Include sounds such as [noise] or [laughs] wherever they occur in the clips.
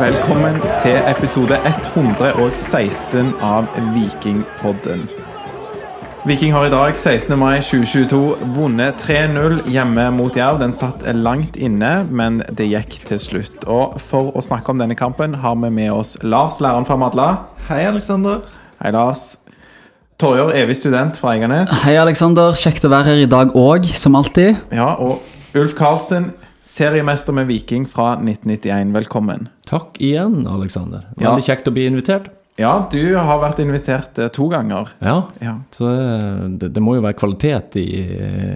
Velkommen til episode 116 av Vikingpodden. Viking har i dag, 16. mai 2022, vunnet 3-0 hjemme mot Jerv. Den satt langt inne, men det gikk til slutt. Og For å snakke om denne kampen har vi med oss Lars, læreren fra Madla. Hei, Aleksander. Hei, Lars. Torjor, evig student fra Eiganes. Hei, Aleksander. Kjekt å være her i dag òg, som alltid. Ja, og Ulf Karlsen, seriemester med Viking fra 1991. Velkommen. Takk igjen, Aleksander. Ja. Veldig kjekt å bli invitert. Ja, du har vært invitert eh, to ganger. Ja, Ja. så det, det må jo være kvalitet i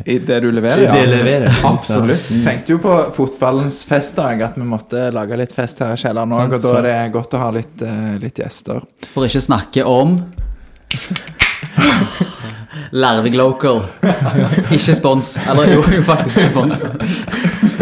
I det du leverer. Det [laughs] ja. leverer. Absolutt. Tenkte jo på fotballens festdag, at vi måtte lage litt fest her i kjelleren òg. Og da er det godt å ha litt, eh, litt gjester. For ikke snakke om [laughs] Larvik Local. Ikke spons. Eller jo, faktisk spons.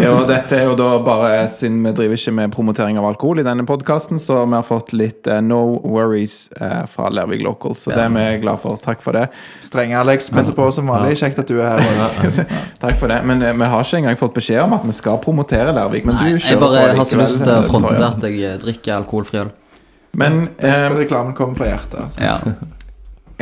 Ja, og dette er jo da bare Siden vi driver ikke med promotering av alkohol i denne podkasten, så vi har fått litt uh, no worries uh, fra Lervik Local. Så det er vi glad for. Takk for det. Strenge Alex presser på som vanlig. Kjekt at du er her. [laughs] Takk for det. Men uh, vi har ikke engang fått beskjed om at vi skal promotere Lervik. Men Nei, du jeg kjører bare på har så lyst til å fronte at jeg drikker alkoholfri øl. Men Beste eh, reklamen kommer fra hjertet. Altså. Ja. [laughs]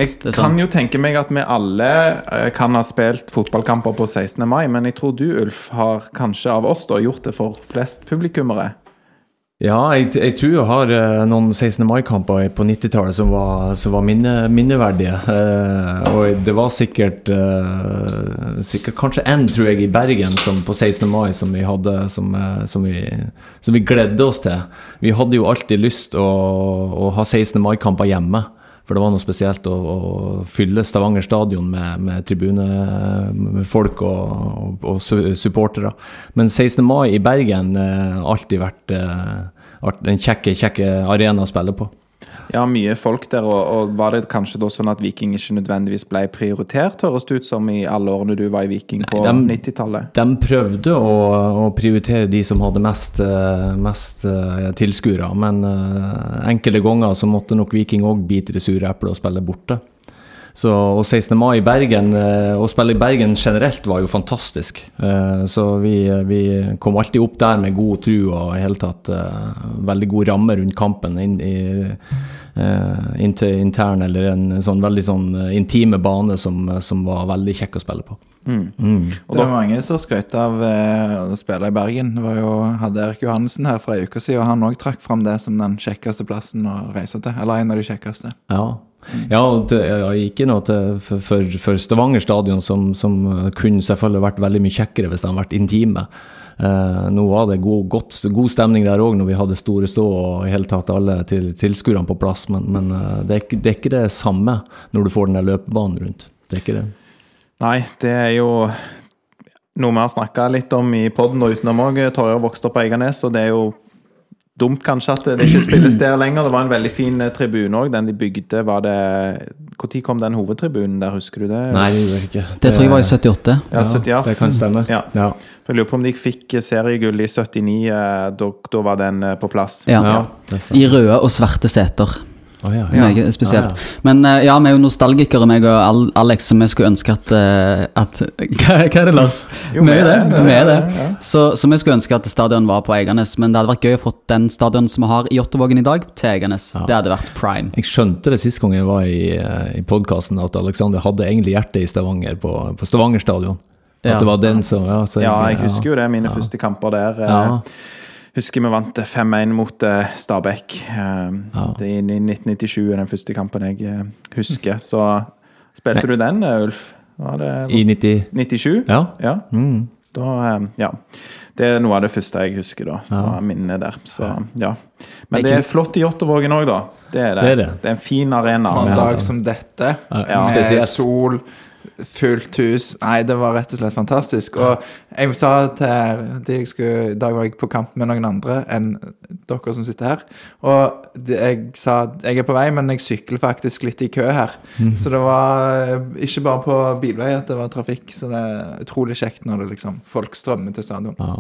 jeg kan sant. jo tenke meg at vi alle eh, kan ha spilt fotballkamper på 16. mai, men jeg tror du, Ulf, har kanskje av oss da gjort det for flest publikummere. Ja, jeg, jeg tror jeg har eh, noen 16. mai-kamper på 90-tallet som var, som var minne, minneverdige. Eh, og det var sikkert, eh, sikkert kanskje én, tror jeg, i Bergen som, på 16. mai som vi hadde som, eh, som, vi, som vi gledde oss til. Vi hadde jo alltid lyst å, å ha 16. mai-kamper hjemme. For det var noe spesielt å, å fylle Stavanger stadion med, med tribunefolk og, og, og supportere. Men 16. mai i Bergen har alltid vært eh, en kjekke, kjekke arena å spille på. Ja, mye folk der, og, og var det kanskje da sånn at Viking ikke nødvendigvis ble prioritert, høres det ut som i alle årene du var i Viking på 90-tallet? De prøvde å, å prioritere de som hadde mest, eh, mest eh, tilskuere, men eh, enkelte ganger så måtte nok Viking òg bite det sure eplet og spille borte. Så, og 16. mai i Bergen, eh, å spille i Bergen generelt var jo fantastisk. Eh, Så vi, vi kom alltid opp der med god tru og i hele tatt eh, veldig god ramme rundt kampen. Inn, i, eh, inn til intern eller en sånn veldig sånn eh, intime bane som, som var veldig kjekk å spille på. Mm. Det var mange som skrøt av eh, å spille i Bergen. Det var jo, hadde Erik Johannessen her for ei uke siden, og han òg trakk fram det som den kjekkeste plassen å reise til. Eller en av de kjekkeste. Ja. Ja, det, ja, ikke noe til, for, for, Stavanger stadion, som, som kunne selvfølgelig vært veldig mye kjekkere hvis de hadde vært intime. Eh, nå var det god, godt, god stemning der òg når vi hadde store stå og i hele tatt alle til, tilskuerne på plass, men, men eh, det, er ikke, det er ikke det samme når du får den der løpebanen rundt. Det er ikke det. Nei, det er jo noe vi har snakka litt om i poden og utenom òg. Torjer vokste opp på Eiganes, og det er jo dumt kanskje at det ikke spilles der lenger. Det var en veldig fin eh, tribune òg, den de bygde. Var det Når kom den hovedtribunen der, husker du det? Nei, det gjør jeg ikke. Det tror jeg var i 78. Ja, sytti- ja. det kan stemme. Ja. Ja. Jeg lurer på om de fikk seriegull i 79. eh, Da, da var den eh, på plass. Ja. Ja. I røde og svarte seter. Å, ja, ja. Meget spesielt. Ja, ja. Men eh, ja, vi er jo nostalgikere, meg og Alex, så vi skulle ønske at, eh, at [laughs] hva, hva er det, Lars? Jo, vi er det. Vi er det. ja, ja. Så, så vi skulle ønske at stadion var på Eiganes, men det hadde vært gøy å få den stadion som vi har i Jåttåvågen i dag, til Eiganes. Det hadde vært prime. Jeg skjønte det sist gang jeg var i, eh, i podkasten, at Alexander hadde egentlig hjertet i Stavanger, på, på Stavanger stadion. At Ja. det var den som Ja, så Ja, jeg husker jo det. Mine første kamper der. eh, Ja. Husker vi vant 5-1 mot eh, Stabæk. Eh, Ja. Det er i 1997 er den første kampen jeg eh, husker. Så spilte du den, Ulf? Var det I 90 97? Ja. Ja. Mm. Da, ja. Det er noe av det første jeg husker da, fra Ja. minnene der. Så, ja. Men det er flott i Jåttåvågen òg, da. Det er det. Det er det. Det er en fin arena. På en dag som dette, Ja. med sol, fullt hus Nei, det var rett og slett fantastisk. Og jeg sa til de jeg skulle, I dag var jeg på kamp med noen andre enn dere som sitter her. Og jeg sa jeg er på vei, men jeg sykler faktisk litt i kø her. Så det var eh, ikke bare på bilvei at det var trafikk. Så det er utrolig kjekt når det liksom folk strømmer til stadion. Ja.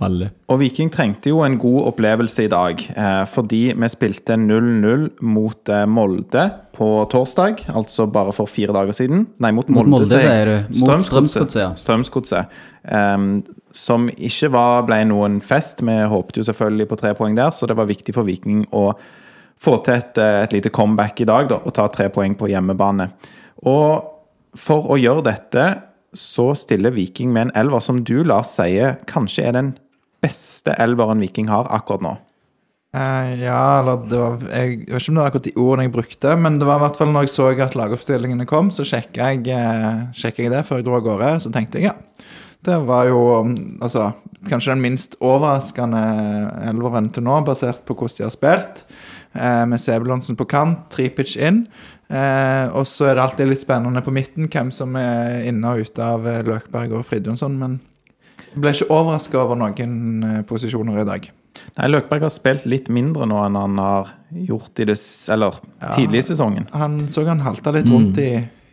Veldig. Og Viking trengte jo en god opplevelse i dag, eh, fordi vi spilte 0-0 mot eh, Molde på torsdag, altså bare for fire dager siden. Nei, mot Mot Molde, sier du. Mot Strømsgodset. Strømsgodset. Um, som ikke var, ble noen fest. Vi håpet jo selvfølgelig på tre poeng der, så det var viktig for Viking å få til et, eh, et lite comeback i dag da, og ta tre poeng på hjemmebane. Og for å gjøre dette så stiller Viking med en elver som du, Lars, sier kanskje er den beste elveren Viking har akkurat nå. Uh, ja, eller det var Jeg vet ikke om det var akkurat de ordene jeg brukte, men det var i hvert fall når jeg så at lagoppstillingene kom, så sjekka jeg, uh, jeg det før jeg dro av gårde. Så tenkte jeg ja. Det var jo mm, altså, kanskje den minst overraskende elveren til nå, basert på hvordan de har spilt. Uh, med Sebulonsen på kant, Tripic inn. Og så er det alltid litt spennende på midten hvem som er inne og ute av Løkberg og Fridjonsson, men jeg ble ikke overraska over noen eh, posisjoner i dag. Nei, Løkberg har spilt litt mindre nå enn han har gjort i det, eller, ja, tidlig i sesongen. Han så han halta litt rundt i,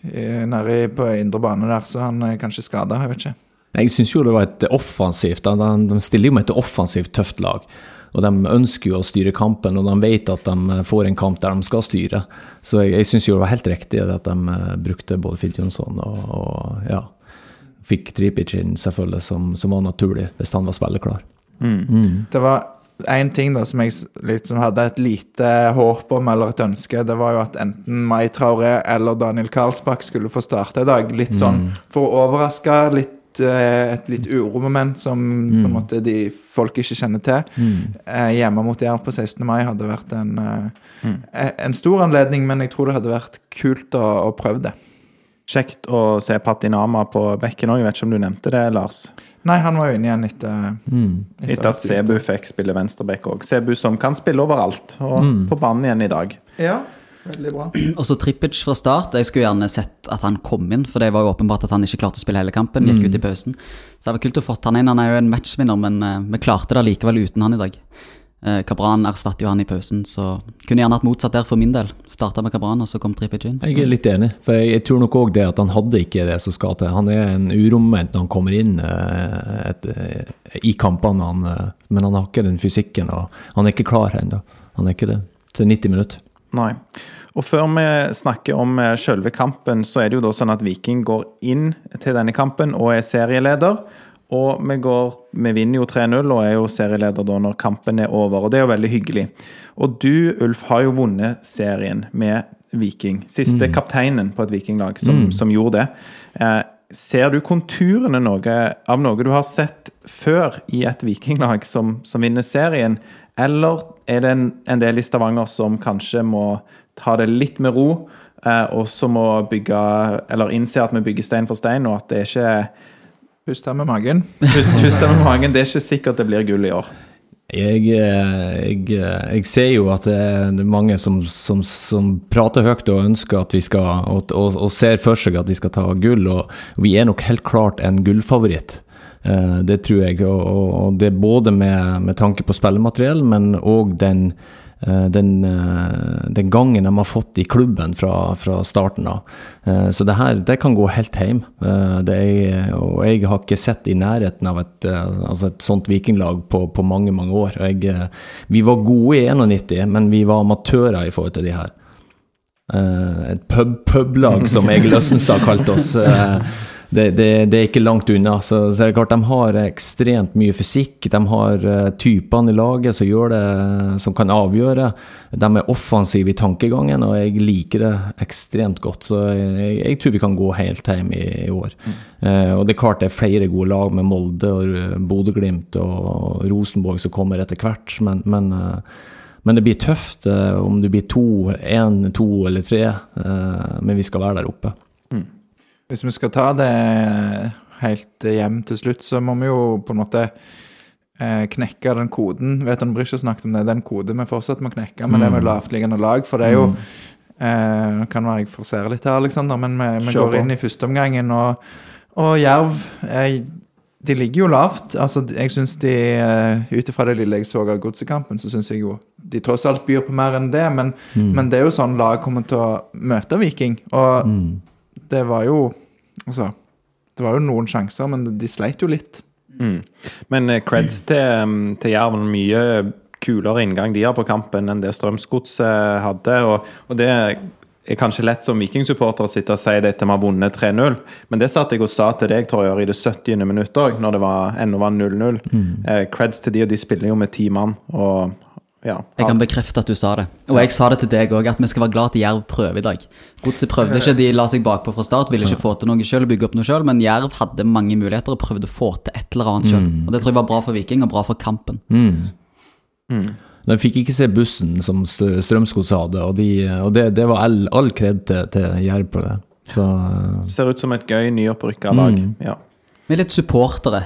i, nede på indre bane der, så han er kanskje skada. Jeg vet ikke. Jeg syns jo det var et offensivt De, stiller jo med et offensivt tøft lag. Og de ønsker jo å styre kampen, og de vet at de får en kamp der de skal styre. Så jeg, jeg syns jo det var helt riktig at de eh, brukte både Fridtjonsson og, og ja, fikk Tripic inn, selvfølgelig, som, som var naturlig, hvis han var spilleklar. Det var én ting da som jeg liksom hadde et lite håp om, eller et ønske. Det var jo at enten Mai Traoré eller Daniel Karlsbakk skulle få starte i dag. Litt sånn for å overraske. litt eh, et litt uromoment som på en måte de folk ikke kjenner til. Eh, hjemme mot Jerv på 16. mai hadde vært en, eh, en stor anledning, men jeg tror det hadde vært kult å, å prøve det. Kjekt å se Patinama på bekken òg. Jeg vet ikke om du nevnte det, Lars? Nei, han var jo inne igjen etter, Etter at Sebu fikk spille venstreback òg. Sebu som kan spille overalt, og på banen igjen i dag. Ja, veldig bra. Og så Trippic fra start. Jeg skulle gjerne sett at han kom inn, for det var jo åpenbart at han ikke klarte å spille hele kampen. Gikk ut i pausen. Så det var kult å få han inn. Han er jo en matchvinner, men eh, vi klarte det likevel uten han i dag. Eh, Kabran erstatter jo han i pausen, så kunne gjerne hatt motsatt der for min del. Starta med Kabran, og så kom Trippic inn. Jeg er litt enig, for jeg, tror nok òg det at han hadde ikke det som skal til. Han er en uromoment når han kommer inn eh, et, eh, i kampene, han, eh, men han har ikke den fysikken, og han er ikke klar ennå. Han er ikke det. Til 90 minutter. Nei. Og før vi snakker om eh, selve kampen, så er det jo da sånn at Viking går inn til denne kampen og er serieleder. Og vi, går, vi vinner jo 3-0 og er jo serieleder da når kampen er over, og det er jo veldig hyggelig. Og du, Ulf, har jo vunnet serien med Viking. Siste kapteinen på et vikinglag som, som gjorde det. Eh, ser du konturene noe, av noe du har sett før i et vikinglag som, som vinner serien? Eller er det en, en del i Stavanger som kanskje må ta det litt med ro, eh, og så må bygge Eller innse at vi bygger stein for stein, og at det er ikke Pust her med magen. [laughs] Pust pust deg med magen. Det er ikke sikkert det blir gull i år. Jeg, eh, jeg, eh, jeg ser jo at det er mange som, som, som prater høyt og ønsker at vi skal og, og, og ser for seg at vi skal ta gull, og vi er nok helt klart en gullfavoritt. Eh, Det tror jeg, og, og- det er både med, med tanke på spillemateriell, men òg den, eh, den, eh, den gangen de har fått i klubben fra, fra starten av. Eh, Så det her det kan gå helt hjem. Eh, er, og jeg har ikke sett i nærheten av et, eh, altså et sånt vikinglag på, på mange, mange år. Jeg, eh, vi var gode i 91, men vi var amatører i forhold til de her. Eh, et pub-lag som Egil Østenstad kalte oss. Det, det, det er ikke langt unna. Så, så er det klart De har ekstremt mye fysikk. De har uh, typene i laget som gjør det, som kan avgjøre. De er offensive i tankegangen, og jeg liker det ekstremt godt. Så jeg, jeg tror vi kan gå helt hjem i, i år. Eh, og det er klart det er flere gode lag med Molde og Bodø-Glimt og Rosenborg som kommer etter hvert, men, men uh, men det blir tøft om det blir to, én, to eller tre. Men vi skal være der oppe. Hvis vi skal ta det helt hjem til slutt, så må vi jo på en måte eh, knekke den koden. Vet du, ikke snakket om det, den koden vi fortsatt må knekke med det med lavtliggende lag. For det er jo eh, Kan være jeg forserer litt her, Alexander, men vi, vi går inn i førsteomgangen, og, og Jerv jeg, de ligger jo lavt. altså jeg synes de, eh, Ut ifra det lille jeg så av godsekampen, så syns jeg jo de tross alt byr på mer enn det. Men, men det er jo sånn lag kommer til å møte Viking. Og det var jo Altså, det var jo noen sjanser, men de sleit jo litt. Mm. Men eh, creds til, mm, til Jerv. Mye kulere inngang de har på kampen enn det Strømsgodset hadde. Og, og det er kanskje lett som vikingsupporter å sitte og si det til vi har vunnet 3-0, men det satt jeg og sa til deg, Torjer, i det 70. minutt òg, når det var, ennå var 0-0. Eh, creds til de, og de spiller jo med ti mann. Og ja, Jeg kan bekrefte at du sa det. Og jeg sa det til deg òg, at vi skal være glad at Jerv prøver i dag. Godset prøvde ikke, de la seg bakpå fra start, ville ikke få til noe sjøl, bygge opp noe sjøl, men Jerv hadde mange muligheter og prøvde å få til et eller annet sjøl. Og det tror jeg var bra for Viking, og bra for kampen. De fikk ikke se bussen som Strømsgodset hadde, og, de, og det, det var all, all kred til, til Jerv på det. Så ser ut som et gøy nyopprykka lag. Ja. Vi er litt supportere.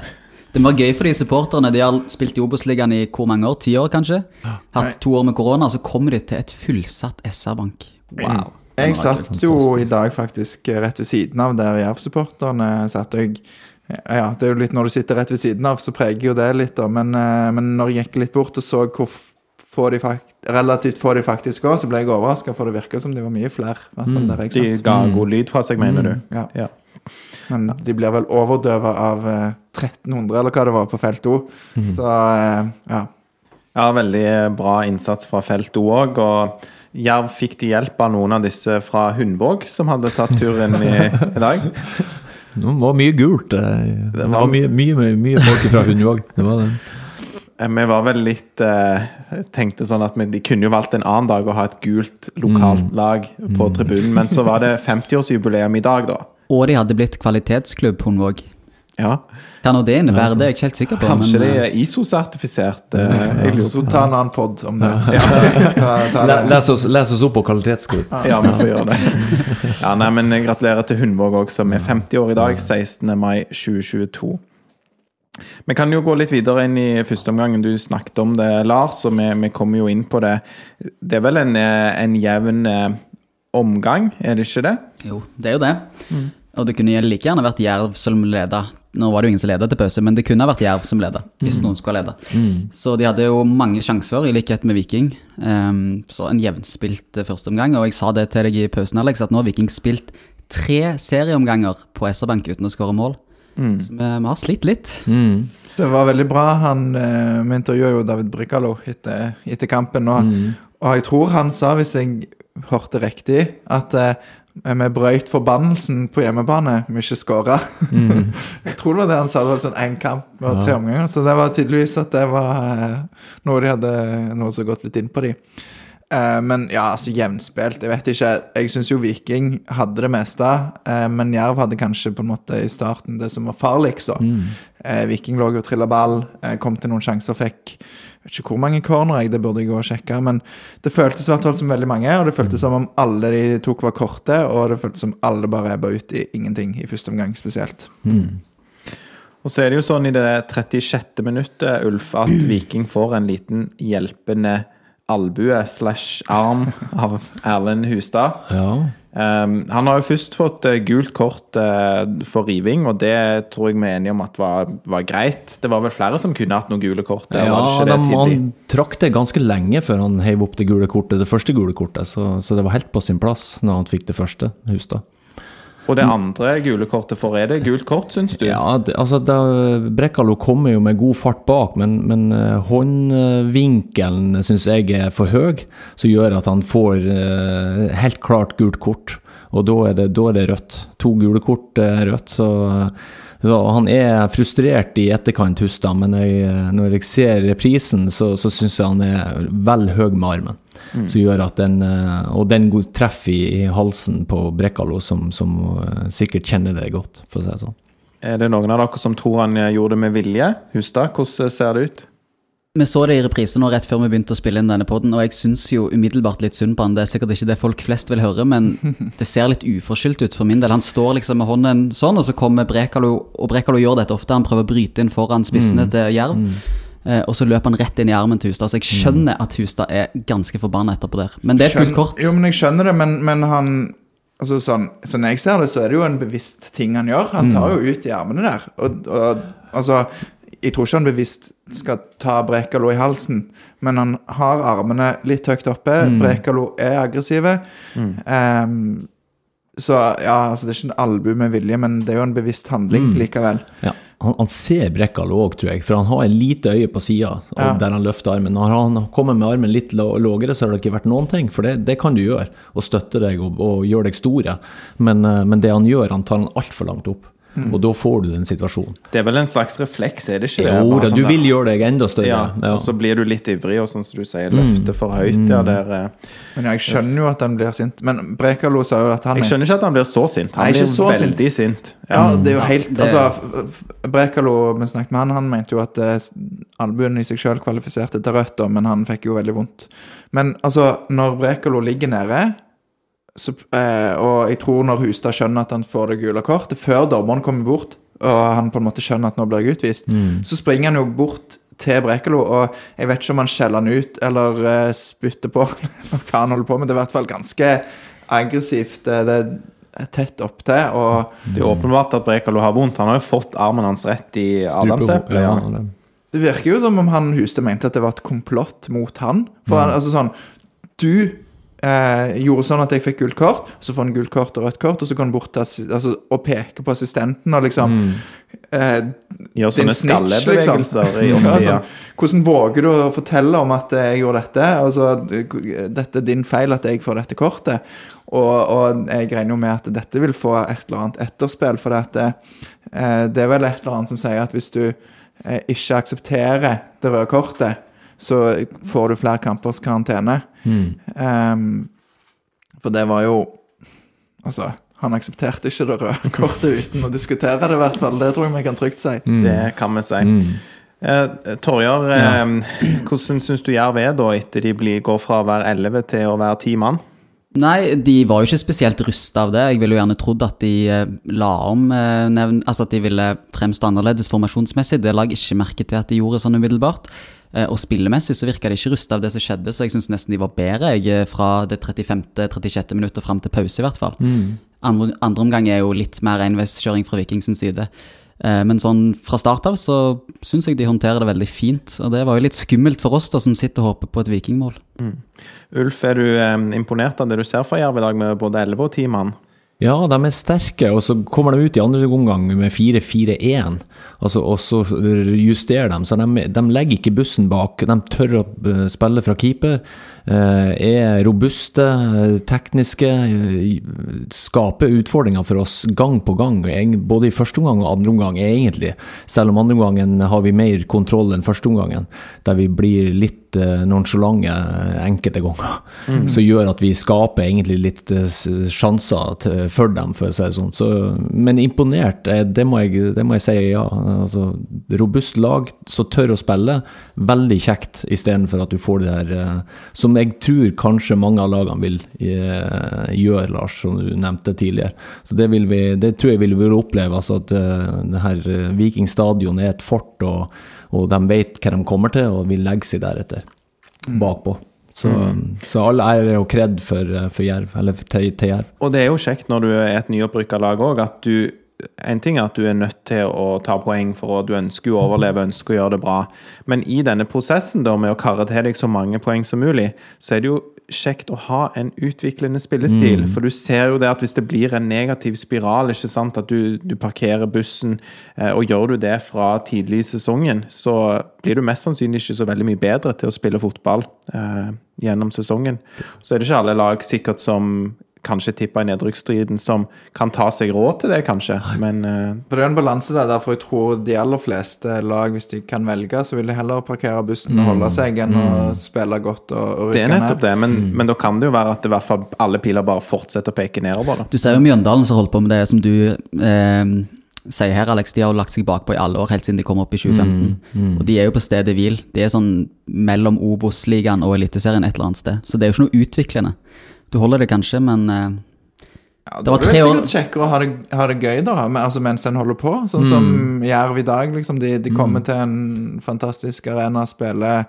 Det var gøy for de supporterne. De har spilt i Obos-ligaen i hvor mange år? Ti år, kanskje? Hatt to år med korona, så kommer de til et fullsatt SR-bank. Wow. Jeg satt jo fantastisk. i dag faktisk rett ved siden av der Jerv-supporterne satt. Jeg, ja, det er jo litt når du sitter rett ved siden av, så preger jo det litt, da. Men, eh, men når jeg gikk litt bort og så hvor få de fakt relativt få de faktisk var, så ble jeg overraska, for det virka som de var mye flere. I hvert fall der jeg De ga god lyd fra seg, mener du? Ja. Ja. Men de blir vel overdøva av eh, 1300, eller hva det var, på felt O. Så eh, ja. Ja, veldig bra innsats fra felt O òg. Og Jerv fikk de hjelp av noen av disse fra Hundvåg, som hadde tatt turen i, i dag. [laughs] det var mye gult. eh, Det var mye, mye, mye folk fra Hundvåg. Det var det. Eh, Vi var vel litt eh, Tenkte sånn at vi, de kunne jo valgt en annen dag å ha et gult lokalt lag på tribunen, men så var det 50-årsjubileum i dag, da. Og de hadde blitt kvalitetsklubb, Hundvåg. Ja. Hva nå det innebærer, det er jeg ikke helt sikker på. Kanskje men, de eh, er ISO-sertifisert. eh, jeg lurer Så ta en annen pod om det. Ta, ta det. Les oss, les oss opp på kvalitetsklubb. Ja, vi får gjøre det. Ja, nei, men Gratulerer til Hundvåg òg, som er 50 år i dag. 16. mai 2022. Vi kan jo gå litt videre inn i første omgangen. Du snakket om det, Lars, og vi, vi kommer jo inn på det. Det er vel en, eh, en jevn eh, omgang, er det ikke det? Jo, det er jo det. Og det kunne like gjerne vært Jerv som leda. Nå var det jo ingen som leda til pause, men det kunne vært Jerv som leda. Hvis noen skulle lede. Mm. Så de hadde jo mange sjanser, i likhet med Viking. Um, så en jevnspilt eh, førsteomgang. Og jeg sa det til deg i pausen, Alex, at nå har Viking spilt tre serieomganger på SR-Bank uten å skåre mål. Så vi, vi har slitt litt. Det var veldig bra. Han, eh, Vi intervjuet jo David Brikalo etter, etter kampen. Og, og jeg tror han sa, hvis jeg hørte riktig, at eh, vi brøyt forbannelsen på hjemmebane vi ikke skåra. [laughs] jeg tror det var det han sa. Det var sånn én kamp og tre omganger. Så det var tydeligvis at det var eh, noe de hadde noe som gått litt inn på de. Eh, men ja, altså jevnspilt. Jeg vet ikke. Jeg syns jo Viking hadde det meste. eh, men Jerv hadde kanskje på en måte i starten det som var farligst. Eh, Viking lå og trilla ball, kom til noen sjanser, fikk vet ikke hvor mange corner, jeg, det burde jeg gå og sjekke. Men det føltes i hvert fall som veldig mange, og det føltes som om alle de tok var korte, og det føltes som alle bare ebba ut i ingenting i første omgang spesielt. Og så er det jo sånn i det 36. minuttet, Ulf, at [clears throat] Viking får en liten hjelpende albue slash arm av Erlend Hustad. Ja. Um, han har jo først fått uh, gult kort uh, for riving, og det tror jeg vi er enige om at var, var greit. Det var vel flere som kunne hatt noen gule kort. der, Ja, det de, han trakk det ganske lenge før han heiv opp det gule kortet, det første gule kortet, så, så det var helt på sin plass når han fikk det første, Hustad. Og det andre gule kortet for, er det gult kort, syns du? Ja, det, altså Brekkalo kommer jo med god fart bak, men, men eh, håndvinkelen syns jeg er for høy, som gjør at han får eh, helt klart gult kort. Og da er det, da er det rødt. To gule kort er rødt, så, så han er frustrert i etterkant, Hustad, men jeg, når jeg ser reprisen, så, så syns jeg han er vel høy med armen. Som gjør at den eh, Og den treffer i, halsen på Brekkalo, som, som eh, sikkert kjenner det godt, for å si det sånn. Er det noen av dere som tror han eh, gjorde det med vilje? Hustad, hvordan ser det ut? Vi så det i reprise nå rett før vi begynte å spille inn denne podden, og jeg syns jo umiddelbart litt synd på han. Det er sikkert ikke det folk flest vil høre, men [laughs] det ser litt uforskyldt ut for min del. Han står liksom med hånden sånn, og så kommer Brekalo, og Brekalo gjør dette ofte. Han prøver å bryte inn foran spissene til Jerv, eh, og så løper han rett inn i armen til Hustad. Så jeg skjønner at Hustad er ganske forbanna etterpå der. Men det er et gult kort. Jo, men jeg skjønner det, men, men han Altså sånn, sånn jeg ser det, så er det jo en bevisst ting han gjør. Han tar jo ut i armene der. Og, og altså Jeg tror ikke han bevisst skal ta Brekalo i halsen, men han har armene litt høyt oppe. Brekalo er aggressive. Ehm, Så ja, altså det er ikke en albu med vilje, men det er jo en bevisst handling likevel. Ja, han, han ser Brekkalo òg, tror jeg, for han har et lite øye på sida Ja. der han løfter armen. Når han kommer med armen litt lå- lågere, så har det ikke vært noen ting, for det, det kan du gjøre. Og støtte deg og, og gjøre deg store. Men, eh, men det han gjør, han tar han altfor langt opp. Mm. Og da får du den situasjonen. Det er vel en slags refleks, er det ikke? Jo det, sånn du vil gjøre deg enda større. ja, Ja. og så blir du litt ivrig, og sånn som du sier, løfter for høyt. Ja, der, eh. Men jeg skjønner jo at han blir sint. Men Brekalo sa jo at han Jeg skjønner ikke at han blir så sint. Han Nei, blir så sint. veldig sint. Ja, det er jo helt det- Altså, Brekalo, vi snakket med han, han mente jo at eh, albuen i seg sjøl kvalifiserte til rødt, men han fikk jo veldig vondt. Men altså, når Brekalo ligger nede, så, eh, og jeg tror når Hustad skjønner at han får det gule kortet, før dommeren kommer bort, og han på en måte skjønner at nå blir jeg utvist, så springer han jo bort til Brekalo, og jeg vet ikke om han skjeller han ut eller eh, spytter på, [laughs] eller hva han holder på med. Det er i hvert fall ganske aggressivt. Det, det er tett opptil, og Det er åpenbart at Brekalo har vondt. Han har jo fått armen hans rett i adamseplet. Ja. Ja, Det virker jo som om han Hustad mente at det var et komplott mot han. For han, altså sånn Du eh, gjorde sånn at jeg fikk gult kort, så får han gult kort og rødt kort, og så går han bort til, altså, og peker på assistenten og liksom eh, Gjør sånne skallebevegelser liksom. [laughs] Ja, sånn, hvordan våger du å fortelle om at eh, jeg gjorde dette? Altså, dette er din feil at jeg får dette kortet. Og, og jeg regner jo med at dette vil få et eller annet etterspill, for det, eh, det er vel et eller annet som sier at hvis du eh, ikke aksepterer det røde kortet, så får du flere kampers karantene. Ehm, for det var jo Altså, han aksepterte ikke det røde [laughs] kortet uten å diskutere det, i hvert fall. Det tror jeg vi kan trygt si. Det kan vi si. Eh, Torjar, eh, hvordan syns du Jerv er da, etter de blir, går fra å være 11 til å være 10 mann? Nei, de var jo ikke spesielt rusta av det. Jeg ville jo gjerne trodd at de eh, la om eh, nevn, Altså at de ville fremstå annerledes formasjonsmessig. Det la jeg ikke merke til at de gjorde sånn umiddelbart. Eh, og spillemessig så virka de ikke rusta av det som skjedde, så jeg syns nesten de var bedre jeg, eh, fra det 35.-36. minutt og fram til pause, i hvert fall. Andre, andre omgang er jo litt mer enveiskjøring fra Viking sin side. Eh, Men sånn fra start av så syns jeg de håndterer det veldig fint. Og det var jo litt skummelt for oss da som sitter og håper på et vikingmål. Ulf, er du eh, imponert av det du ser fra Jerv i dag, med både 11 og 10 mann? Ja, de er sterke, og så kommer de ut i andre omgang med 4-4-1. Altså, og så justerer de, så de, de legger ikke bussen bak. De tør å eh, spille fra keeper. Eh, Er robuste, eh, tekniske. eh, Skaper utfordringer for oss gang på gang, både i første omgang og andre omgang, egentlig. Selv om andre omgangen har vi mer kontroll enn første omgangen, der vi blir litt nonchalante enkelte ganger. Som gjør at vi skaper egentlig litt sjanser for dem, for å si det sånn. Så, men imponert, det må, jeg, det må jeg si, ja. Altså, robust lag som tør å spille. Veldig kjekt, istedenfor at du får det der eh, Som jeg tror kanskje mange av lagene vil eh, gjøre, Lars, som du nevnte tidligere. Så det, vil vi, det tror jeg vi vil oppleve. Altså at eh, det her eh, Viking stadion er et fort, og, og de vet hva de kommer til, og vil legge seg deretter bakpå. Så, så all ære og kred for, for Jerv, eller til, til Jerv. Og det er jo kjekt når du er et nyopprykka lag òg, at du En ting er at du er nødt til å ta poeng, for at du ønsker å overleve, ønsker å gjøre det bra. Men i denne prosessen da med å karre til deg så mange poeng som mulig, så er det jo kjekt å ha en utviklende spillestil. For du ser jo det at hvis det blir en negativ spiral, ikke sant, at du, du parkerer bussen, eh, og gjør du det fra tidlig i sesongen, så blir du mest sannsynlig ikke så veldig mye bedre til å spille fotball eh, gjennom sesongen. Så er det ikke alle lag sikkert som kanskje tipper i nedrykksstriden, som kan ta seg råd til det, kanskje. Men uh... For det er en balanse der, derfor jeg tror de aller fleste lag, hvis de kan velge, så vil de heller parkere bussen og holde seg enn å spille godt og, og det er nettopp ned. det. Men, men da kan det jo være at i hvert fall alle piler bare fortsetter å peke nedover. Da. Du ser jo Mjøndalen som holder på med det som du eh, sier her, Alex. De har jo lagt seg bakpå i alle år, helt siden de kom opp i 2015. Og de er jo på stedet hvil. De er sånn mellom Obos-ligaen og Eliteserien et eller annet sted. Så det er jo ikke noe utviklende. Du holder det kanskje, men eh, Ja, Det da var er det tre sikkert kjekkere å ha det, ha det gøy da, men, altså, mens en holder på. Sånn som Jerv i dag. Liksom, de, de kommer til en fantastisk arena, spiller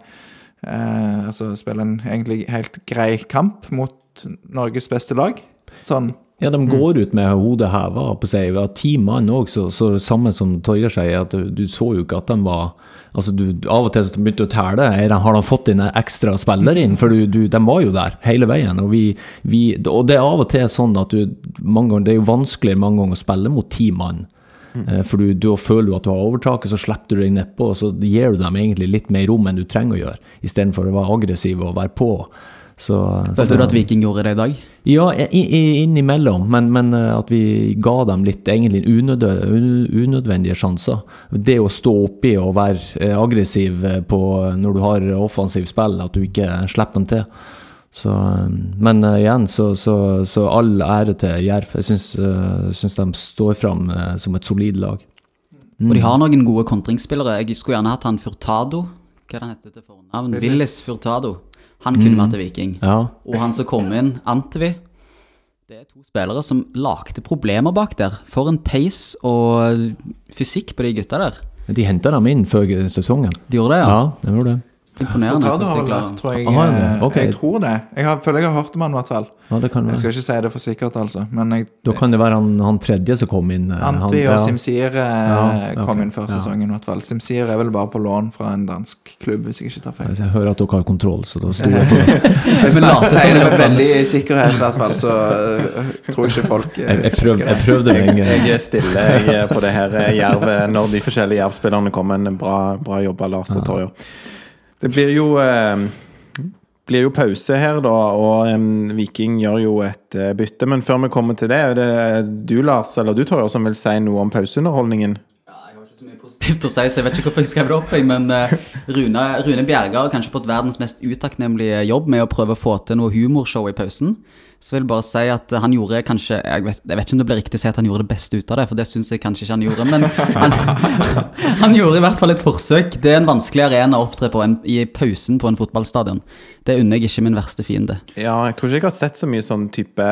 eh, altså, spiller en egentlig helt grei kamp mot Norges beste lag. Sånn Ja, de går ut med hodet heva på seg. Vi har ti mann òg, så, så samme som Torgeir sier, at du, du så jo ikke at de var Altså, du, Av og til begynte du å telle. Har de fått inn ekstra spiller inn? For du, du, de var jo der hele veien. Og, vi, vi, og det er av og til sånn at du ganger, Det er jo vanskelig mange ganger å spille mot ti mann. Eh, For du, da føler du at du har overtaket, så slipper du deg nedpå, og så gir du dem egentlig litt mer rom enn du trenger å gjøre, istedenfor å være aggressiv og være på. Så, Følte så- du at Viking gjorde det i dag? Ja, innimellom, men, men eh, at vi ga dem litt egentlig unødø, unødvendige sjanser. Det å stå oppi og være eh, aggressiv eh, på, når du har offensiv spill, at du ikke slipper dem til. Så, men igjen, så, så, så all ære til Jerv. Jeg syns, syns de står fram som et solid lag. Og de har noen gode kontringsspillere. Jeg skulle gjerne hatt han Furtado. Hva er det han heter til fornavn? Willis Furtado. Han kunne vært til Viking. Ja. Og han som kom inn, Antvi. Det er to spillere som lagde problemer bak der. For en pace og fysikk på de gutta der. De henta dem inn før sesongen. De gjorde det, ja. Ja, de gjorde det. Imponerende. Hvordan har de klarer- tror jeg. Det, eh. Jeg tror det. Jeg har, føler jeg har hørt om han, i hvert fall. Ja, det kan Jeg skal ikke si det for sikkert, altså. Men jeg, Da kan det være han, han tredje som kom inn. Antwi og ja. Simsir eh, Ja, kom ok. inn før Ja. sesongen, i hvert fall. Simsir er vel bare på lån fra en dansk klubb, hvis jeg ikke tar feil. Jeg hører at dere har kontroll, så da stoler jeg [laughs] på det. Jeg [laughs] sier det med veldig sikkerhet, i hvert fall, så tror tror ikke folk eh, Jeg, jeg, prøvde, jeg prøvde lenge. Jeg er stille jeg er på det her eh, jervet når de forskjellige jervspillerne kommer. En bra, bra jobba, Lars og Torjer. Det blir jo eh, blir jo pause her, da, og em, Viking gjør jo et eh, bytte. Men før vi kommer til det, er det du, Lars, eller du, Torjer, som vil si noe om pauseunderholdningen? Ja, jeg har ikke så mye positivt å si, så jeg vet ikke hvorfor jeg skrev det opp. Men eh, Rune, Rune Bjerge har kanskje fått verdens mest utakknemlige jobb med å prøve å få til noe humorshow i pausen. Så vil jeg bare si at han gjorde kanskje Jeg vet, jeg vet ikke om det blir riktig å si at han gjorde det beste ut av det, for det syns jeg kanskje ikke han gjorde. Men han, [laughs] han gjorde i hvert fall et forsøk. Det er en vanskelig arena å opptre på en, i pausen på en fotballstadion. Det unner jeg ikke min verste fiende. Ja, jeg tror ikke jeg har sett så mye sånn type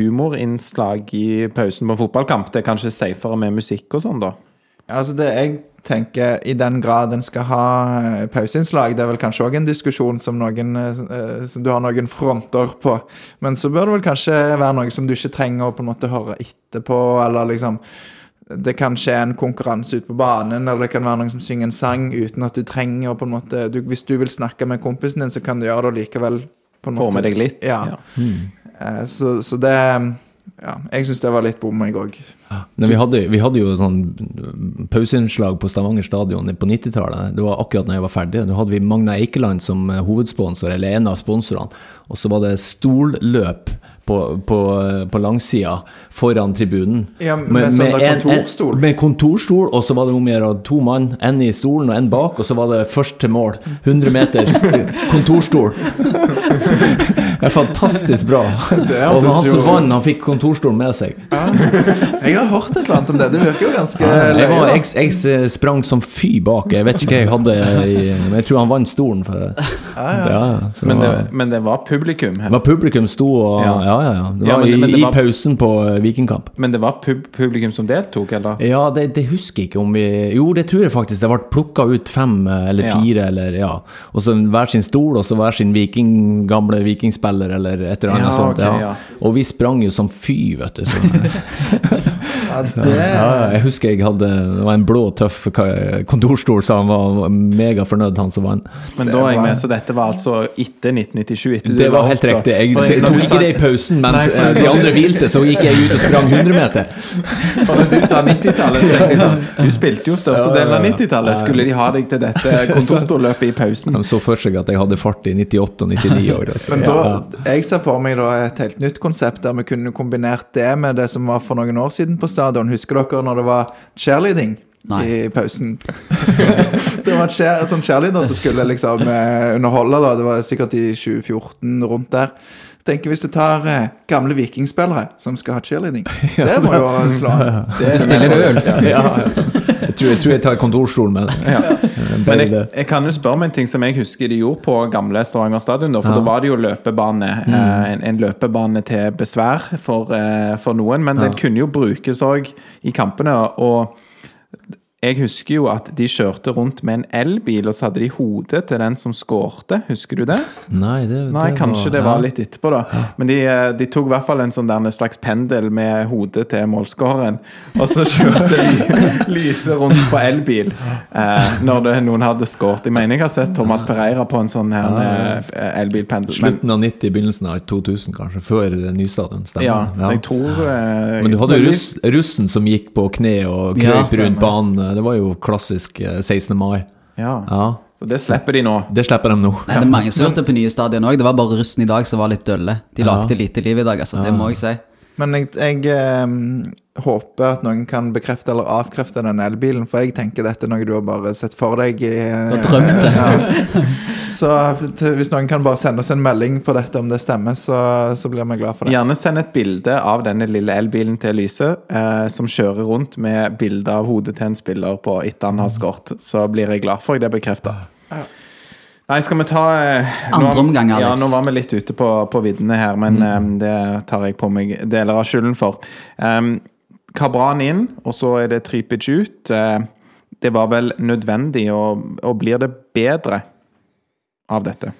humorinnslag i pausen på en fotballkamp. Det er kanskje safere med musikk og sånn, da. Altså det jeg tenker, I den grad en skal ha eh, pauseinnslag, det er vel kanskje òg en diskusjon som, noen, eh, som du har noen fronter på. Men så bør det vel kanskje være noe som du ikke trenger å på en måte høre etterpå, eller liksom Det kan skje en konkurranse ute på banen, eller det kan være noen som synger en sang uten at du trenger å på en måte du, Hvis du vil snakke med kompisen din, så kan du gjøre det likevel. På en Få med deg litt. Ja. Eh, Så, så det Ja, jeg syns det var litt bom, jeg òg. Vi vi hadde jo sånn pauseinnslag på Stavanger stadion på 90-tallet. Det var akkurat når jeg var ferdig. Da hadde vi Magna Eikeland som eh, hovedsponsor, eller en av sponsorene. Og så var det stolløp på, på, på langsida foran tribunen. Ja, med sånn der kontorstol. med kontorstol, og så var det om å gjøre to mann. En i stolen og en bak, og så var det først til mål. 100 meter [laughs] kontorstol. Det er fantastisk bra. og han som vant, han fikk kontorstolen med seg. Jeg har hørt et eller annet om det. Det virker jo ganske Jeg, var, jeg, jeg sprang som fy bak. Jeg vet ikke hva jeg hadde i, Men jeg tror han vant stolen. For, ja, så Men det, det, var, men det var publikum her. det var publikum sto og Ja, Ja. ja, ja. Det Ja, var men- i, men det i var- pausen på eh, Vikingkamp. Men det var pub publikum som deltok, eller? Ja, det, det husker jeg ikke om vi Jo, det tror jeg faktisk. Det ble plukka ut fem eh, eller Ja. fire, eller ja. Og så hver sin stol, og så hver sin viking, gamle vikingspiller, eller et eller annet Ja, sånt. Ja. ja. Og vi sprang jo som fy, vet du. Så, [laughs] Ja, ja, det, ja, jeg husker jeg hadde Det var en blå, tøff kontorstol, så han var megafornøyd, han som vant. Men da er jeg med, så dette var altså etter 1997? Etter Det var, var helt riktig. Jeg For jeg tok ikke det i pausen mens Nei, for eh, de andre hvilte, så gikk jeg ut og sprang 100 meter. [laughs] For når du sa 90-tallet, så tenkte jeg sånn Du spilte jo størstedelen av 90-tallet. Skulle de ha deg til dette [laughs] kontorstolløpet i pausen? De så for seg at jeg hadde fart i 98 og 99 år. Altså. men da, jeg ser for meg da et helt nytt konsept der vi kunne kombinert det med det som var for noen år siden på stadion. Husker dere når det var cheerleading? Nei. I pausen. [laughs] det var cheer, en sånn cheerleader som skulle liksom eh, underholde. da Det var sikkert i 2014, rundt der. Tenker Hvis du tar eh, gamle vikingspillere som skal ha cheerleading [laughs] Det må jo slå an. Du stiller det øl. Ja, altså. jeg, tror, jeg tror jeg tar kontorstol med. Ja. Men jeg, jeg kan jo spørre om en ting som jeg husker de gjorde på gamle Stavanger stadion. Da, for Ja. da var det jo løpebane. Mm. en, en løpebane til besvær for, eh, for noen. Men den kunne jo brukes òg i kampene. Og jeg husker jo at de kjørte rundt med en elbil, og så hadde de hodet til den som skårte. Husker du det? Nei, det, Nei, det kanskje det var litt etterpå, da. Men de, eh, de tok i hvert fall en sånn der slags pendel med hodet til målskåreren. Og så kjørte de [laughs] lyset rundt på elbil eh, når det, noen hadde skåret. Jeg mener jeg har sett Thomas Pereira på en sånn her ja, elbilpendel. Slutten av 90, begynnelsen av 2000, kanskje. Før nystadion. Stemmer. ja, jeg tror eh, Men du hadde russ, russen som gikk på kne og Ja, krøp rundt banen. Det var jo klassisk eh, 16. mai. Ja, Ja, så det slipper de nå. Det slipper de nå. Nei, det er mange som hørte på nye stadion òg. Det var bare russen i dag som var litt dølle. De lagde lite liv i dag, altså. Det må jeg si. Men jeg, jeg eh, håper at noen kan bekrefte eller avkrefte den elbilen, for jeg tenker dette er noe du har bare sett for deg i Og drømte. [laughs] Ja. Så hvis noen kan bare sende oss en melding på dette om det stemmer, så, så blir vi glad for det. Gjerne send et bilde av denne lille elbilen til Lyse, eh, som kjører rundt med bilde av hodet til en spiller på etter han har skåret. Så blir jeg glad for at det bekrefta. Nei, skal vi ta eh, Andre omgang, Alex. Ja, nå var vi litt ute på, på viddene her, men eh, det tar jeg på meg deler av skylden for. Um, Kabran inn, og så er det Tripic ut. Eh, det var vel nødvendig, og, og blir det bedre av dette?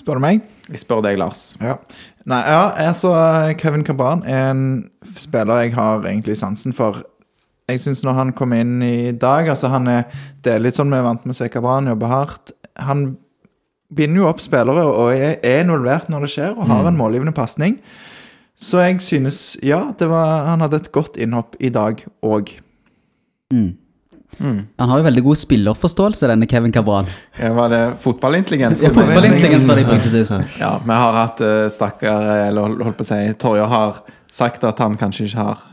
Spør du meg? Jeg spør deg, Lars. Ja. Nei, ja, altså Kevin Cabran er en spiller jeg har egentlig sansen for. Jeg syns når han kom inn i dag altså han er, Det er litt sånn vi er vant med å se Cabran jobbe hardt. Han binder jo opp spillere og er, er involvert når det skjer, og har en målgivende pasning. Så jeg synes Ja, det var, han hadde et godt innhopp i dag òg. Han har jo veldig god spillerforståelse, denne Kevin Cabral. Ja, Var det fotballintelligens? Ja, Fotballintelligens var det jeg brukte sist. Ja, vi har hatt uh, stakkar Eller holdt på å si Torje har sagt at han kanskje ikke har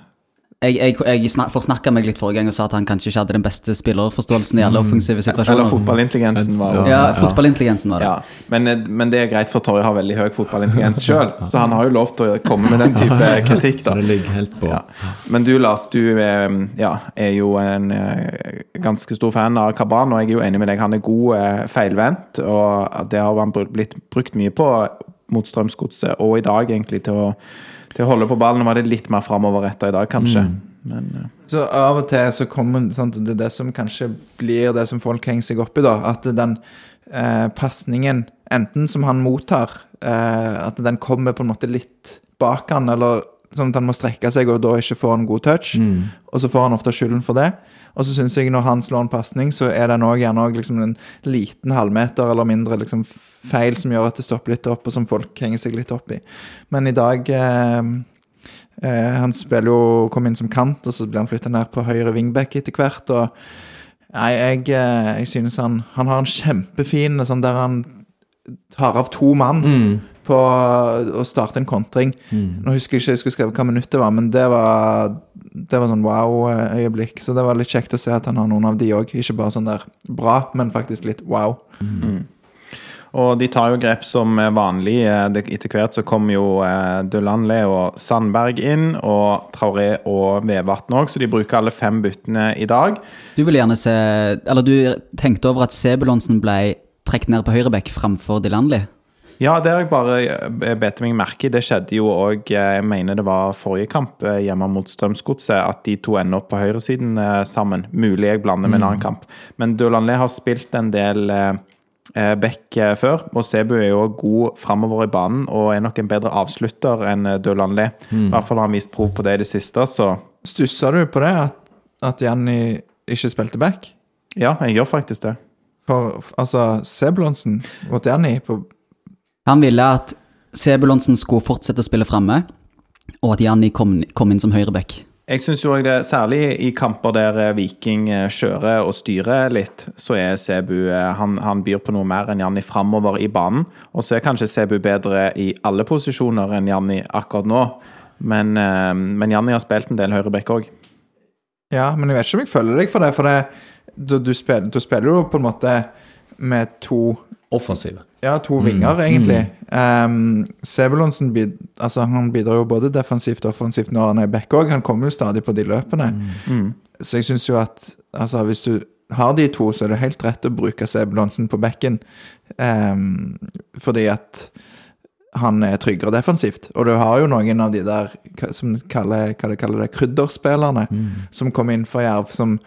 Jeg, jeg, jeg snak, forsnakka meg litt forrige gang og sa at han kanskje ikke hadde den beste spillerforståelsen i alle offensive Eller fotballintelligensen var jo Ja, fotballintelligensen var det. ja. Men, eh, men det er greit, for Torje har veldig høy fotballintelligens sjøl, [laughs] så han har jo lov til å komme med den type kritikk. Da. Så det ligger helt på. ja. Men du, Lars, du eh, ja, er jo en eh, ganske stor fan av Kaban, og jeg er jo enig med deg. Han er god feilvendt, og det har han blitt brukt mye på mot Strømsgodset, og i dag egentlig til å, til å holde på ballen. Nå var det litt mer framoverretta i dag, kanskje. Men eh, Så av og til så kommer sant, Det er det som kanskje blir det som folk henger seg opp i, da. At den eh, pasningen, enten som han mottar, eh, at den kommer på en måte litt bak han, eller sånn at han må strekke seg og da ikke får en god touch. Og så får han ofte skylden for det. Og så syns jeg når han slår en pasning, så er den òg gjerne også liksom en liten halvmeter eller mindre liksom feil som gjør at det stopper litt opp, og som folk henger seg litt opp i. Men i dag eh, Eh, han spiller jo kom inn som kant, og så blir han flytta ned på høyre wingback etter hvert. Og nei, jeg, eh, jeg synes han Han har en kjempefin sånn der han tar av to mann på å starte en kontring. Nå husker jeg ikke jeg skulle skrive hva minutt det var, men det var Det var sånn wow-øyeblikk. Så det var litt kjekt å se at han har noen av de òg. Ikke bare sånn der bra, men faktisk litt wow. Og de tar jo grep som er vanlig. Eh, Etter hvert så kommer jo eh, Dulanle og Sandberg inn, og Traoré og Vevatn òg, så de bruker alle fem byttene i dag. Du vil gjerne se Eller du tenkte over at Sebulonsen ble trukket ned på høyrebekk framfor Dilanli? Ja, det har jeg bare eh, bet meg merke i. Det skjedde jo òg, jeg mener det var forrige kamp eh, hjemme mot Strømsgodset, at de to ender opp på høyresiden eh, sammen. Mulig jeg blander med en annen kamp. Men Dulanle har spilt en del eh, eh, back eh, før, og Sebu er jo god framover i banen og er nok en bedre avslutter enn eh, Mm. I hvert fall har han vist prov på det i det siste, så Stussa du på det, at, at Janni ikke spilte back? ja, jeg gjør faktisk det. For altså, Sebulonsen og Janni på Han ville at Sebulonsen skulle fortsette å spille framme, og at Janni kom, kom inn som høyrebekk. Jeg syns jo det, særlig i kamper der eh, Viking eh, kjører og styrer litt, så er Sebu eh, han, han byr på noe mer enn Janni framover i banen. Og så er kanskje Sebu bedre i alle posisjoner enn Janni akkurat nå. Men, men Janni har spilt en del høyreback òg. Ja, men jeg vet ikke om jeg følger deg for det, for det, du, du, spiller, du spiller jo på en måte med to Offensive. Ja, to vinger, egentlig. Um, Sebulonsen bid, altså, han bidrar jo både defensivt og offensivt når han er back òg. Han kommer jo stadig på de løpene. Så jeg syns jo at altså, hvis du har de to, så er det helt rett å bruke Sebulonsen på bekken. Um, fordi at han er tryggere defensivt. Og du har jo noen av de der som kaller, hva de kaller det, krydderspillerne, som kom inn for Jerv, som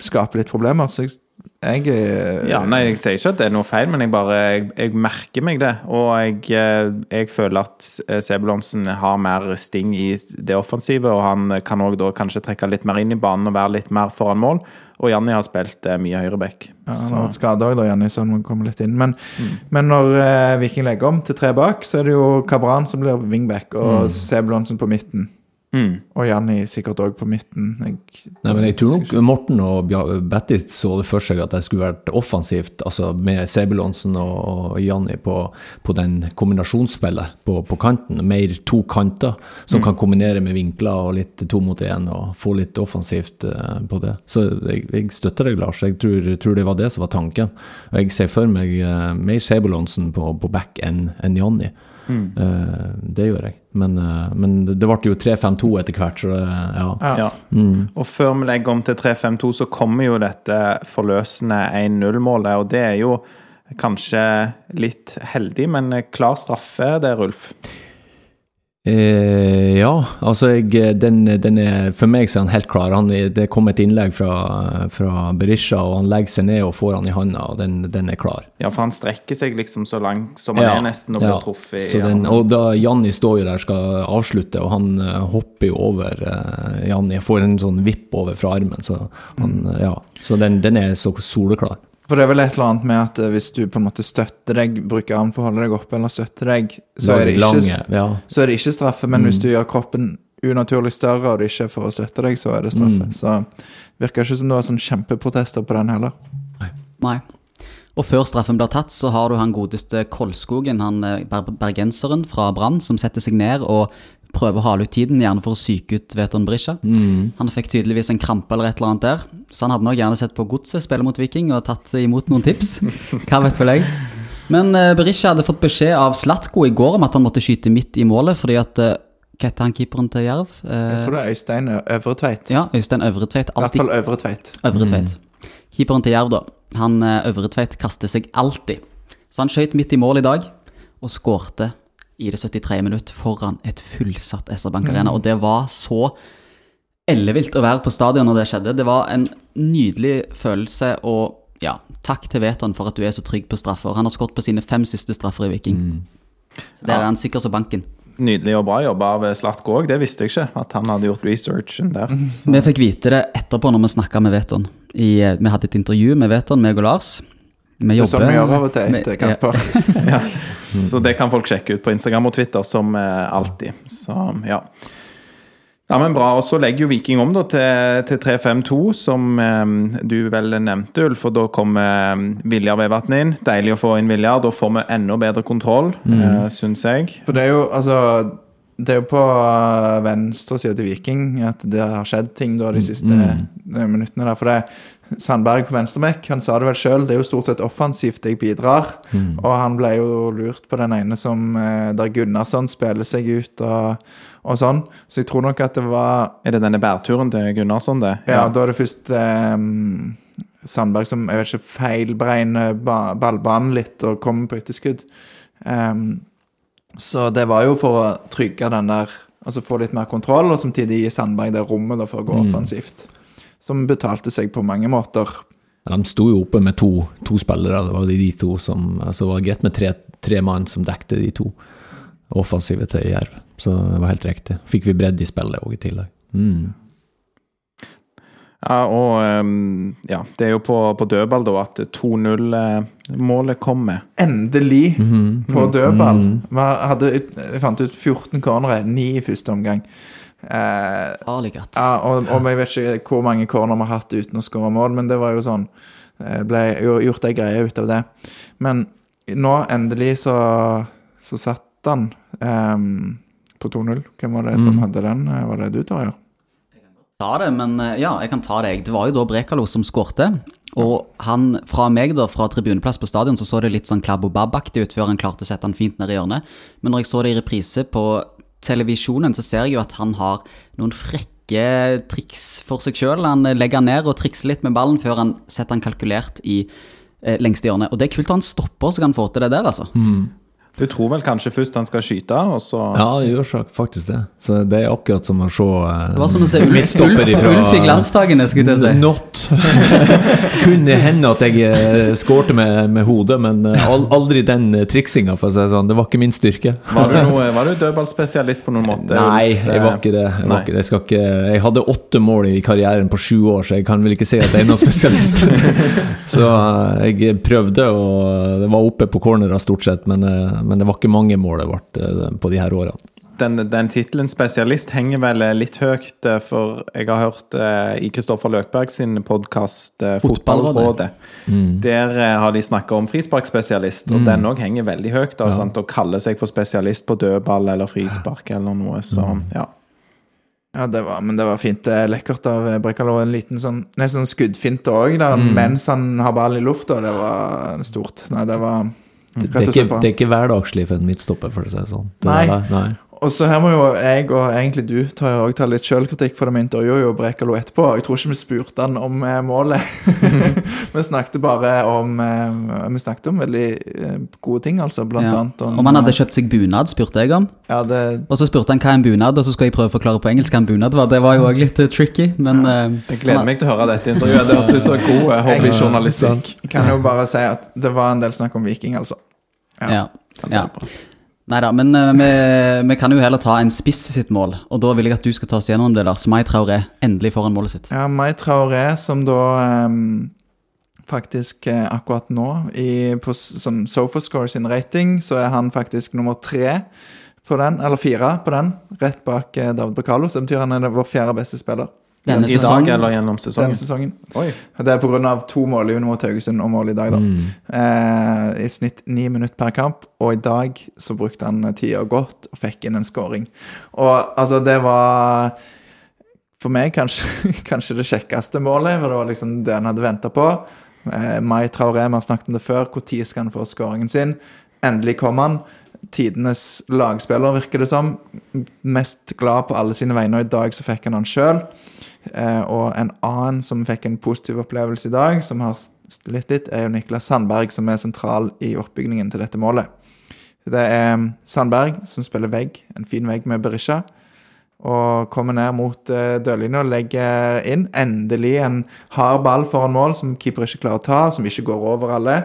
skaper litt problemer. Så jeg, jeg eh, Ja, nei, jeg sier ikke at det er noe feil, men jeg bare jeg, jeg merker meg det. Og jeg, eh, jeg føler at eh, Sebulonsen har mer sting i det offensive, og han kan òg da kanskje trekke litt mer inn i banen og være litt mer foran mål. Og Janni har spilt mye høyreback. Ja, han har vært skada òg, da, Janni, så han må komme litt inn. Men, Mm. men når Viking legger om til tre bak, så er det jo Kabran som blir wingback, og Sebulonsen på midten. Mm. Og Janni sikkert òg på midten. Jeg, Nei, men jeg tror nok Morten og Betty så det for seg at det skulle vært offensivt, altså med Sebulonsen og, Janni på, på den kombinasjonsspillet på, på kanten. Mer to kanter som kan kombinere med vinkler og litt to mot én og få litt offensivt eh, på det. Så jeg, jeg støtter deg, Lars. Jeg tror, tror det var det som var tanken. Og jeg ser for meg eh, mer Sebulonsen på, på back enn enn Janni. Eh, det gjør jeg. Men, eh, men det ble jo 3-5-2 etter hvert, så det, ja. ja. Mm. Og før vi legger om til 3-5-2, så kommer jo dette forløsende 1-0-målet. Og det er jo kanskje litt heldig, men klar straffe det, Ulf. Eh, ja, altså jeg, den, den er, For meg så er han helt klar. Han, det kom et innlegg fra, fra Berisha, og han legger seg ned og får han i handa, og den, den er klar. Ja, for han strekker seg liksom så langt som han Ja, er nesten og blir ja. truffet. Så den, og da Janni står jo der skal avslutte, og han eh, hopper jo over uh, Janni. Får en sånn vipp over fra armen, så, han, Mm. eh, ja. så den, den er så soleklar. For det er vel et eller annet med at eh, hvis du på en måte støtter deg, bruker arm for å holde deg oppe, eller støtter deg, så er det ikke, Lange, ja. så er det ikke straffe. Men hvis du gjør kroppen unaturlig større, og det ikke er for å støtte deg, så er det straffe. Så virker ikke som det var sånn kjempeprotester på den heller. Nei. Og før straffen blir tatt, så har du han godeste Kolskogen, han eh, bergenseren fra Brann, som setter seg ned og prøver å hale ut tiden, gjerne for å psyke ut Veton Berisha. Han fikk tydeligvis en krampe eller et eller annet der, så han hadde nok gjerne sett på Godset spille mot Viking og tatt imot noen tips. [laughs] Hva vet vel jeg. Men eh, Berisha hadde fått beskjed av Slatko i går om at han måtte skyte midt i målet, fordi at eh, Hva heter han keeperen til Jerv? Eh, Jeg tror det er Øystein Øvretveit. ja, Øystein Øvretveit. I hvert fall Øvretveit. Øvretveit. Keeperen til Jerv, da. Han Øvretveit kaster seg alltid. Så han skøyt midt i mål i dag, og skårte i det 73. minutt foran et fullsatt SR Bank Arena. Og det var så ellevilt å være på stadion når det skjedde. Det var en nydelig følelse, og ja, takk til Veton for at du er så trygg på straffer. Han har skåret på sine fem siste straffer i Viking. Så Der er han sikker som banken. Nydelig og bra jobba av Slatko òg, det visste jeg ikke. At han hadde gjort researchen der. Vi fikk vite det etterpå når vi snakka med Veton. I, vi hadde et intervju med Veton, meg og Lars. Vi Det er sånn vi gjør av og til etter kamper. [laughs] Så det kan folk sjekke ut på Instagram og Twitter, som eh, alltid. Så ja. Ja, men bra. Og så legger jo Viking om da til, til 3-5-2, som eh, du vel nevnte, Ulf. Og da kommer eh, Viljar Vevatn inn. Deilig å få inn Viljar. Da får vi enda bedre kontroll, mm. eh, syns jeg. For det er jo, altså Det er jo på venstre side til Viking at det har skjedd ting da de siste mm. minuttene der. For det Sandberg på venstrebekk, han sa det vel sjøl, det er jo stort sett offensivt jeg bidrar. Og han ble jo lurt på den ene som eh, der Gunnarsson spiller seg ut og, og sånn. Så jeg tror nok at det var Er det denne bærturen til Gunnarsson, det? Ja, da er det først eh, Sandberg som jeg vet ikke, feilberegner ba ballbanen litt og kommer på etterskudd. Um, så det var jo for å trygge den der Altså få litt mer kontroll, og samtidig gi Sandberg det rommet for å gå offensivt. Som betalte seg på mange måter. De sto jo oppe med to, to spillere, det var de to som altså det var greit med tre, tre mann som dekte de to offensive til Jerv. Så det var helt riktig. Fikk vi bredd i spillet òg i tillegg. Mm. Ja, og ehm, ja, det er jo på, på dødball da at 2-0-målet kommer. Endelig på dødball. Vi hadde, jeg fant ut 14 cornere, 9 i første omgang. Eh, Farligat. Ja, og, og jeg vet ikke hvor mange corner vi har hatt uten å skåre mål, men det var jo sånn Det ble gjort ei greie ut av det. Men nå, endelig, så, så satt han eh, på 2-0. Hvem var det som hadde den? Eh, Var det du, Torjer? ta det, men eh, ja, jeg kan ta det. jeg. Det var jo da Brekalo som skårte. Og han, fra meg da, fra tribuneplass på stadion, så så det litt sånn Klabo Bab-aktig ut før han klarte å sette han fint ned i hjørnet. Men når jeg så det i reprise på televisjonen, så ser jeg jo at han har noen frekke triks for seg sjøl. Han eh, legger ned og trikser litt med ballen før han setter han kalkulert i eh, lengste hjørne. Og det er kult at han stopper så kan han få til det der, altså. Du tror vel kanskje først han skal skyte, og så Ja, det gjør faktisk det. Så det er akkurat som å se eh, Det var som å se Ulf, ifra- Ulf i glansdagene, skulle jeg si. Not. [laughs] Kunne hende at jeg eh, skårte med, med hodet, men eh, aldri den eh, triksinga, for å si det sånn. Det var ikke min styrke. Var du, noe, [laughs] var du dødballspesialist på noen måte? Nei, jeg var ikke det. Jeg, var ikke. Jeg, skal ikke, jeg hadde åtte mål i karrieren på sju år, så jeg kan vel ikke si at jeg er noen spesialist. [laughs] så eh, jeg prøvde, og det var oppe på cornera stort sett, men, men det var ikke mange mål det ble eh, på de her årene. Den, den tittelen spesialist henger vel litt høyt, eh, for jeg har hørt eh, i Kristoffer Løkberg sin podkast eh, Fotballrådet. Mm. Der eh, har de snakka om frisparkspesialist, og den òg henger veldig høyt. Da, sant? Å kalle seg for spesialist på dødball eller frispark eller noe, så ja. Ja, det var, men det var fint. Det er lekkert av eh, Brekalo. En liten sånn nesten sånn skuddfinte òg, mens han har ball i lufta. Det var stort. Nei, det var Det det, er ikke, det er ikke hverdagslig for en midtstopper, for å si det sånn. Det Nei. er det. Nei. Og så her må jo jeg, og egentlig du, ta, ta litt sjølkritikk, for vi intervjuet jo Brekalo etterpå. Jeg tror ikke vi spurte han om eh, målet. [laughs] vi snakket bare om eh, Vi snakket om veldig eh, gode ting, altså. Blant Ja. annet om Om han hadde kjøpt seg bunad, spurte jeg om. Ja, det, Og så spurte han hva en bunad, og så skulle jeg prøve å forklare på engelsk hva en bunad var. Det var jo òg litt tricky, men ja. Jeg gleder meg til å høre dette intervjuet. Det hørtes ut som god hobbyjournalistikk. jeg kan jo bare si at det var en del snakk om Viking, altså. ja. ja. Nei da, men uh, vi, vi kan jo heller ta en spiss sitt mål, og da vil jeg at du skal ta oss gjennom det, Lars. Mai Traoré endelig foran målet sitt. Ja, Mai Traoré, som da um, faktisk uh, akkurat nå i, på sånn Sofascore sin rating, så er han faktisk nummer tre på den, eller fire på den, rett bak uh, David Bacalo. Så det betyr han er vår fjerde beste spiller Denne I dag sesongen eller gjennom sesongen? denne sesongen. Oi. Det er av to mål i mot Haugesund og mål i dag, da. Eh, I snitt ni minutter per kamp, og i dag så brukte han tida godt og fikk inn en scoring. Og altså, det var for meg kanskje, [laughs] kanskje det kjekkeste målet, for det var liksom det han hadde venta på. Eh, Mai Traoré, vi har snakket om det før, når skal han få scoringen sin? Endelig kom han. Tidenes lagspiller, virker det som. Mest glad på alle sine vegne, og i dag så fikk han han sjøl. Eh, og en annen som fikk en positiv opplevelse i dag, som har slitt litt, er jo Niklas Sandberg, som er sentral i oppbyggingen til dette målet. Det er Sandberg som spiller vegg, en fin vegg med Berisha. Og kommer ned mot uh, dørlinja og legger inn. Endelig en hard ball foran mål som keeper ikke klarer å ta, som ikke går over alle.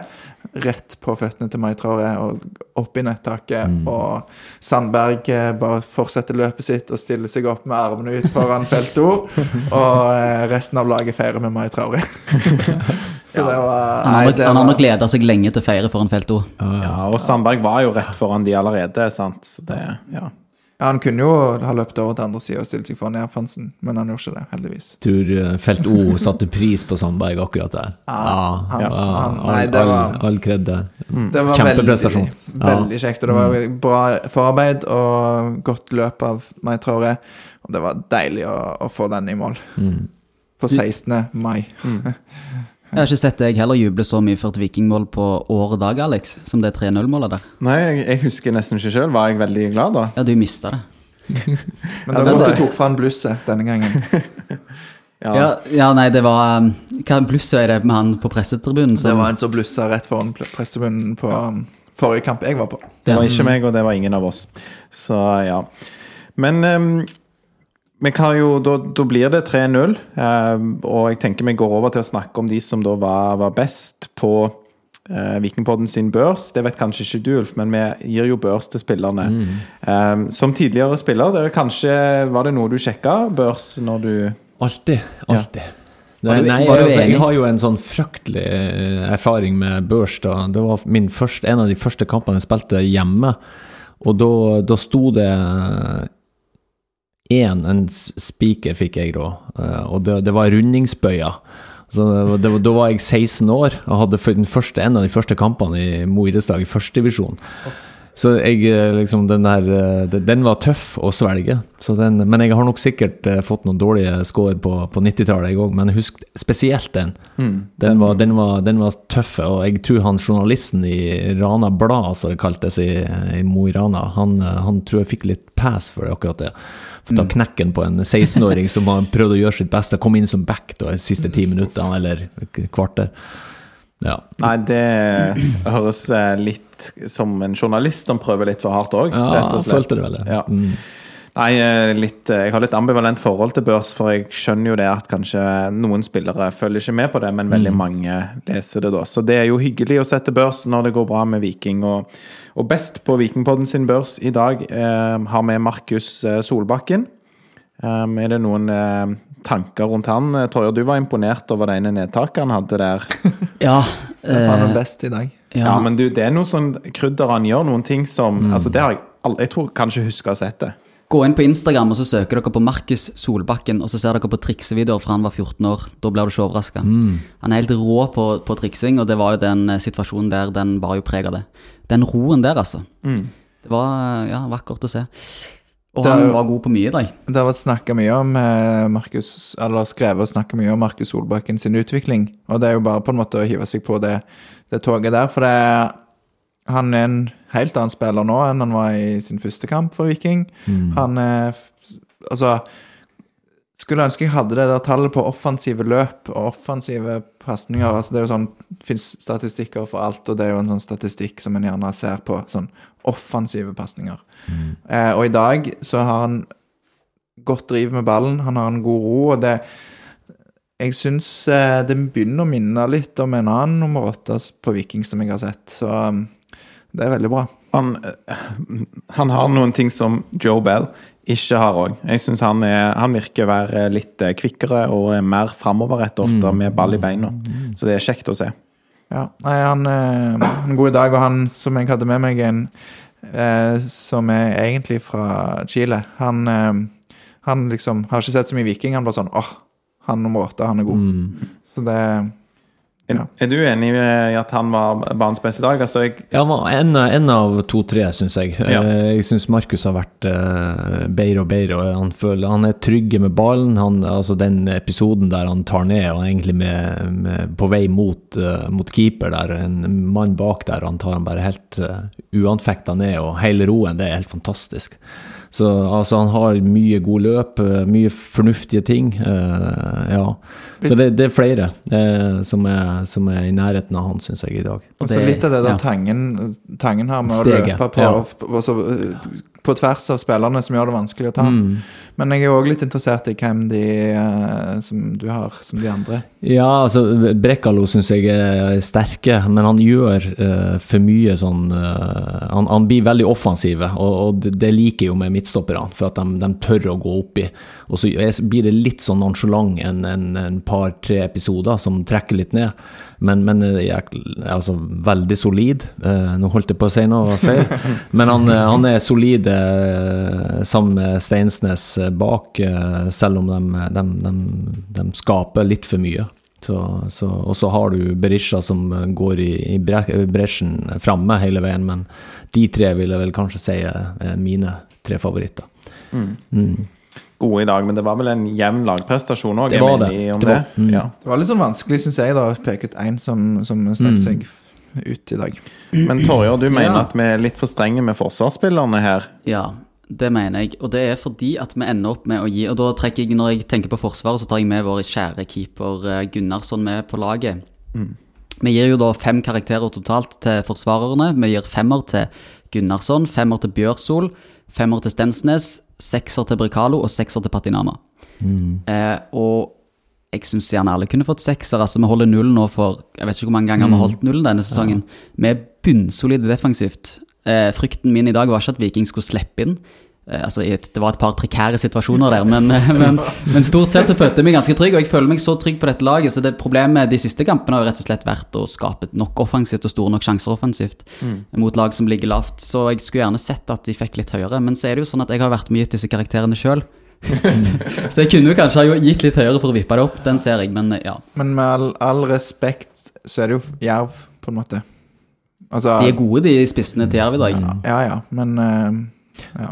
Rett på føttene til Mai Traore og opp i nettaket. Og Sandberg uh, bare fortsetter løpet sitt og stiller seg opp med armene ut foran felt to. [laughs] Og uh, resten av laget feirer med Mai Traore. [laughs] Så det var Han Nei, han har nok gleda seg lenge til å feire foran felt O. Ja, og Sandberg var jo rett foran de allerede, sant. Så det, ja. Ja, Han kunne jo ha løpt over til andre sida og stilt seg foran Erfansen, men han gjorde ikke det, heldigvis. Tror eh, Felt O satte pris på Sandberg akkurat der. Ja, han- all, nei, det var- all kred der. Det var Kjempeprestasjon. veldig, veldig kjekt, og det var bra forarbeid og godt løp av Mai jeg. Og det var deilig å, å få den i mål. På 16. mai. [laughs] Jeg har ikke sett deg heller juble så mye for et vikingmål på år og dag, Alex, som det 3-0-målet der. Nei, jeg, jeg husker nesten ikke sjøl. Var jeg veldig glad da? Ja, du mista det. [laughs] Men det var godt du tok fra en blusset denne gangen. [laughs] Ja. Ja, ja nei, det var um, Hva blusset er det med han på pressetribunen? Det var en som blussa rett foran pressetribunen på ja. forrige kamp jeg var på. Det var ikke meg, og det var ingen av oss. Så ja. Men kan jo, da, da blir det 3-0, Eh, og jeg tenker vi går over til å snakke om de som da var, var best på eh, Vikingpodden sin børs. Det vet kanskje ikke du, Ulf, men vi gir jo børs til spillerne. Ehm, som tidligere spiller, det er kanskje, var det noe du sjekka børs når du Alltid. Alltid. Det, Var nei, jeg, altså, jeg har jo en sånn fryktelig eh, erfaring med børs. da. Det var min første, en av de første kampene jeg spilte hjemme. Og da, da sto det én, en spiker fikk jeg da, eh, og det, det var rundingsbøya. Så det, det, da var jeg 16 år og hadde den første, en av de første kampene i Mo idrettslag i førstedivisjon. Så jeg, eh, liksom, den, der, eh, den- var tøff å svelge. Så den, men jeg har nok sikkert fått noen dårlige score på, på 90-tallet, jeg òg. Men husk spesielt den. Den, var, den, var, den var tøff. Og jeg tror han journalisten i Rana Blad, som det kaltes i, i Mo i Rana, han, han tror jeg fikk litt pass for akkurat det. For da knekken på en 16-åring som har prøvd å gjøre sitt beste, kom inn som back de siste ti minuttene eller kvarter. Ja. Nei, det høres eh, litt som en journalist som prøver litt for hardt òg. Ja, jeg følte det vel. Ja. Mm. Nei, eh, litt, eh, jeg har litt ambivalent forhold til børs, for jeg skjønner jo det at kanskje noen spillere følger ikke med på det, men veldig mange leser det da. Så det er jo hyggelig å sette børs når det går bra med Viking. Og, og best på Vikingpodden sin børs i dag eh, har vi Markus eh, Solbakken. Um, er det noen eh, tanker rundt han? Torjer, du var imponert over det ene nedtaket han hadde der. [laughs] Ja, Det var den beste i dag. Ja, ja. men du, det er noe sånn krydder han gjør, noen ting som Altså, det har jeg Jeg tror kanskje husker å ha sett det. Gå inn på Instagram og så søker dere på Markus Solbakken, og så ser dere på triksevideoer fra han var 14 år. Da blir du ikke overraska. Han er helt rå på, på triksing, og det var jo den eh, situasjonen der, den var jo preg av det. Den roen der, altså. Det var eh, ja, vakkert å se. Og Det han var god på mye i dag. Det har vært snakka mye om eh, Markus Eller skrevet og snakka mye om Markus Solbakken sin utvikling. Og det er jo bare på en måte å hive seg på det, det toget der. For det han er en helt annen spiller nå enn han var i sin første kamp for Viking. Han er Altså Skulle ønske jeg hadde det der tallet på offensive løp og offensive pasninger. Altså det er jo sånn, fins statistikker for alt, og det er jo en sånn statistikk som en gjerne ser på. Sånn offensive pasninger. Eh, og i dag så har han godt driv med ballen, han har en god ro, og det Jeg syns eh, det begynner å minne litt om en annen nummer åtte på Viking som jeg har sett, så um, det er veldig bra. Han, eh, han har noen ting som Joe Bell ikke har òg. Jeg syns han, han virker å være litt eh, kvikkere og er mer framoverrett ofte med ball i beina. Så det er kjekt å se. Ja, nei, han, eh, han er god i dag, og han som jeg hadde med meg, en eh, som er egentlig fra Chile Han, eh, han liksom har ikke sett så mye Viking. Han bare sånn åh, han nummer åtte, han er god. Så det Er, er du enig i at han var banens beste i dag? Altså, jeg, Ja, han var en, en av to-tre, syns jeg. Ja. Eh, Jeg syns Markus har vært uh, bedre og bedre. og Han, føler, han er trygge med ballen. Han, altså Den episoden der han tar ned og egentlig med, med, på vei mot, uh, mot keeper, der en mann bak der, han tar han bare helt uh, uanfekta ned, og hele roen, det er helt fantastisk. Så altså, han har mye god løp, eh, mye fornuftige ting. eh, ja. Så det, det er flere eh, som, er, som er i nærheten av han, syns jeg, i dag. Og så litt av det der ja. tangen, tangen her med Steget, å løpe på, ja. og så, eh, på tvers av spillerne som gjør det vanskelig å ta. Mm. Men jeg er òg litt interessert i hvem de eh, som du har som de andre. Ja, altså Brekkalo syns jeg er sterke, men han gjør uh, for mye sånn uh, han, han blir veldig offensive, og, og det, liker jeg jo med midtstopperne, for at de, de tør å gå oppi. Og så blir det litt sånn nonchalant en, en, en par-tre episoder som trekker litt ned. Men, men eh, jeg, altså, veldig solid. Eh, nå holdt jeg på å si noe feil, [laughs] men han, eh, han er solid sammen med Steinsnes bak, selv om de, de, de, de skaper litt for mye. Så, så, og så har du Berisha som går i, i bre- bresjen framme hele veien, men de tre vil jeg vel kanskje si er mine tre favoritter. Mm. Gode i dag, men det var vel en jevn lagprestasjon òg? Det var det. Om Det det var- mm. Ja. Det var litt sånn vanskelig, syns jeg, da, å peke ut én som, som stakk seg mm. ut i dag. Men Torjer, du mener Ja. at vi er litt for strenge med forsvarsspillerne her? Ja, det mener jeg. Og det er fordi at vi ender opp med å gi Og da trekker jeg, når jeg tenker på Forsvaret, så tar jeg med vår kjære keeper eh, Gunnarsson med på laget. Vi gir jo da fem karakterer totalt til forsvarerne. Vi gir femmer til Gunnarsson, femmer til Bjørsol, femmer til Stensnes, sekser til Bricalo og sekser til Patinama. Eh, og jeg syns gjerne alle kunne fått sekser. Altså, vi holder null nå for Jeg vet ikke hvor mange ganger vi har holdt null denne sesongen. Vi er bunnsolide defensivt. Eh, frykten min i dag var ikke at Viking skulle slippe inn. Eh, altså, det var et par prekære situasjoner der, men, men, men stort sett så følte jeg meg ganske trygg. Og jeg føler meg så trygg på dette laget, så det problemet de siste kampene har jo rett og slett vært å skape nok offensivt og store nok sjanser offensivt mot lag som ligger lavt. Så jeg skulle gjerne sett at de fikk litt høyere, men så er det jo sånn at jeg har vært mye gitt disse karakterene sjøl. [laughs] så jeg kunne jo kanskje ha gitt litt høyere for å vippe det opp, den ser jeg, men ja. Men med all, all respekt så er det jo Jerv, på en måte. Altså De er gode, de spissene til Jerv i dag. Ja ja, men eh,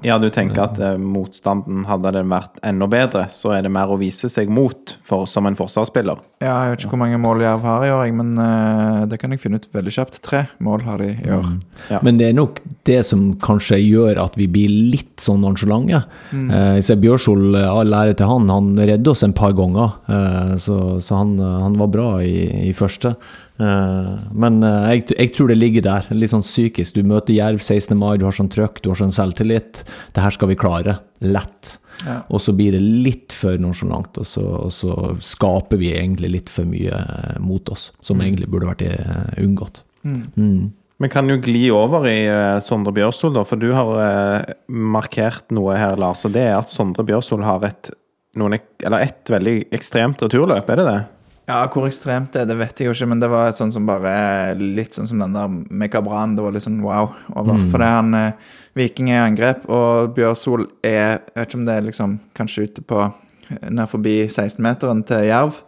Ja, du tenker at eh, motstanden, hadde den vært enda bedre, så er det mer å vise seg mot for, som en forsvarsspiller. Ja, jeg vet ikke hvor mange mål Jerv har i år, jeg, men eh, det kan jeg finne ut veldig kjapt. Tre mål har de i år. Ja. Men det er nok det som kanskje gjør at vi blir litt sånn nonchalante. Eh, jeg ser Bjørsol, eh, all ære til han, han redde oss en par ganger, eh, så, så han, eh, han var bra i, i første. Eh, men eh, jeg, jeg tror det ligger der, litt sånn psykisk. Du møter Jerv 16. mai, du har sånn trøkk, du har sånn selvtillit. Det her skal vi klare. Lett. Ja. Og så blir det litt for nonsjalant, og, så- og så skaper vi egentlig litt for mye eh, mot oss, som egentlig burde vært unngått. Mm. Vi kan jo gli over i uh, Sondre Bjørsol, da, for du har uh, markert noe her, Lars. Og det er at Sondre Bjørsol har et, noen, eller et veldig ekstremt returløp, er det det? Ja, hvor ekstremt det er, det vet jeg jo ikke, men det var et sånt som bare Litt sånn som den der Mekabran. Det var litt sånn wow over. For det han eh, Viking er i angrep, og Bjørsol er Jeg vet ikke om det er liksom kanskje ute på nær forbi 16-meteren til Jerv.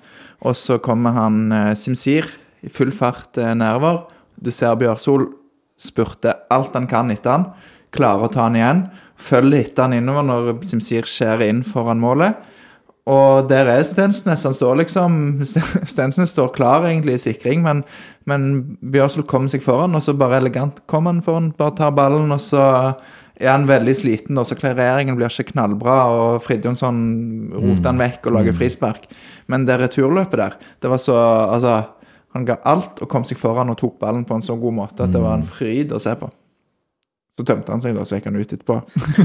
Og så kommer han eh, Simsir i full fart eh, nedover. Du ser Bjørsol spurte alt han kan etter han. Klarer å ta han igjen. Følger etter han innover når Simsir skjærer inn foran målet. Og der er Stensnes. Han står liksom [laughs] Stensnes står klar egentlig i sikring, men, men Bjørsel kommer seg foran, og så bare elegant kommer han foran, bare tar ballen, og så er han veldig sliten, og så klareringen blir ikke knallbra, og Fridtjonsson roter han vekk og lager frispark. Men det returløpet der, det var så Altså, han ga alt og kom seg foran og tok ballen på en så god måte at det var en fryd å se på. Så tømte han seg, da, så gikk han ut etterpå.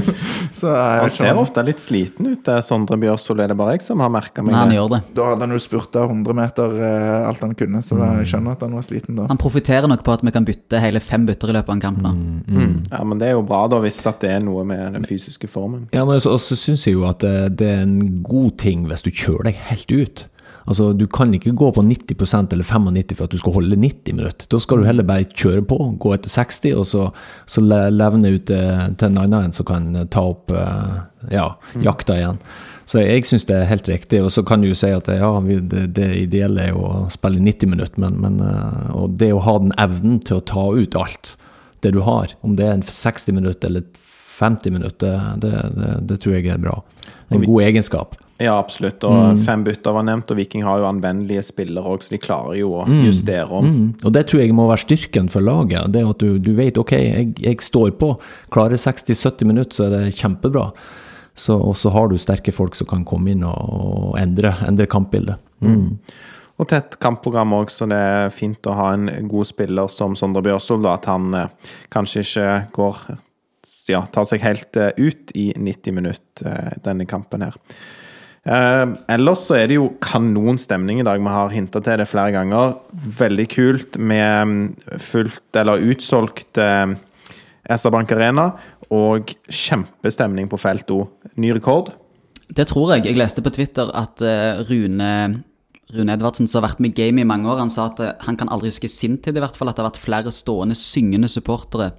[laughs] så jeg Han ser sånn. ofte litt sliten ut, det, Sondre Bjørsol. Er det bare jeg som har merka meg Nei, han det? gjør det. Da hadde han jo spurta 100 meter eh, alt han kunne, så jeg skjønner at han var sliten da. Han profitterer nok på at vi kan bytte hele fem bytter i løpet av en kamp nå. Mm. Ja, men det er jo bra, da, hvis at det er noe med den fysiske formen. Ja, men så, så syns jeg jo at det, det er en god ting hvis du kjører deg helt ut. Altså, Du kan ikke gå på 90% eller 95 for at du skal holde 90 minutter. Da skal du heller bare kjøre på, gå etter 60, og så, så le- levne ut eh, til en annen en som kan eh, ta opp eh, ja, jakta igjen. Så jeg syns det er helt riktig. Og så kan du jo si at ja, det, det ideelle er jo å spille 90 minutter, men, men og det å ha den evnen til å ta ut alt det du har, om det er en 60 minutter eller 50 minutter, det, det, det tror jeg er bra. En god egenskap. Ja, absolutt. Og fem bytter var nevnt, og Viking har jo anvendelige spillere òg, så de klarer jo å justere om. Mm. Og det tror jeg må være styrken for laget. Det at du, du vet ok, jeg, jeg står på. Klarer 60-70 minutter, så er det kjempebra. Så, og så har du sterke folk som kan komme inn og, og endre, endre kampbildet. Mm. Og tett kampprogram òg, så det er fint å ha en god spiller som Sondre Bjørsol. At han eh, kanskje ikke går ja, tar seg helt eh, ut i 90 minutter, eh, denne kampen her. Eh, ellers så er det jo kanonstemning i dag. Vi har hinta til det flere ganger. Veldig kult med mm, fullt eller utsolgt eh, SR Bank Arena. Og kjempestemning på felt O. Ny rekord. Det tror jeg. Jeg leste på Twitter at eh, Rune, Rune Edvardsen, som har vært med game i mange år, han sa at eh, han kan aldri huske sin tid, i hvert fall, at det har vært flere stående, syngende supportere.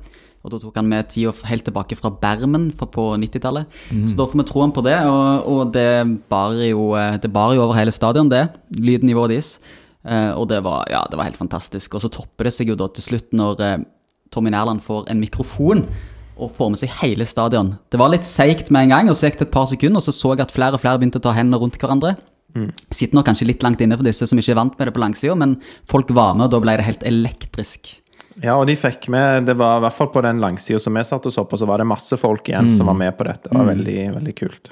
Og Da tok han med tida helt tilbake fra Bermen fra på 90-tallet. Så da får vi troen på det. Og, og det bar jo eh, jo over hele stadion, det. Lydnivået deres. Eh, og det var, ja, det var helt fantastisk. Og så topper det seg jo da til slutt når eh, Tommy Nærland får en mikrofon og får med seg hele stadion. Det var litt seigt med en gang, og så gikk det et par sekunder, og så så jeg at flere og flere begynte å ta hendene rundt hverandre. Sitter nok kanskje litt langt inne for disse som ikke er vant med det på langsida, men folk var med, og da ble det helt elektrisk. Ja, og de fikk med Det var i hvert fall på den langsida som vi satt og så på, så var det masse folk igjen som var med på dette. Det var veldig, veldig kult.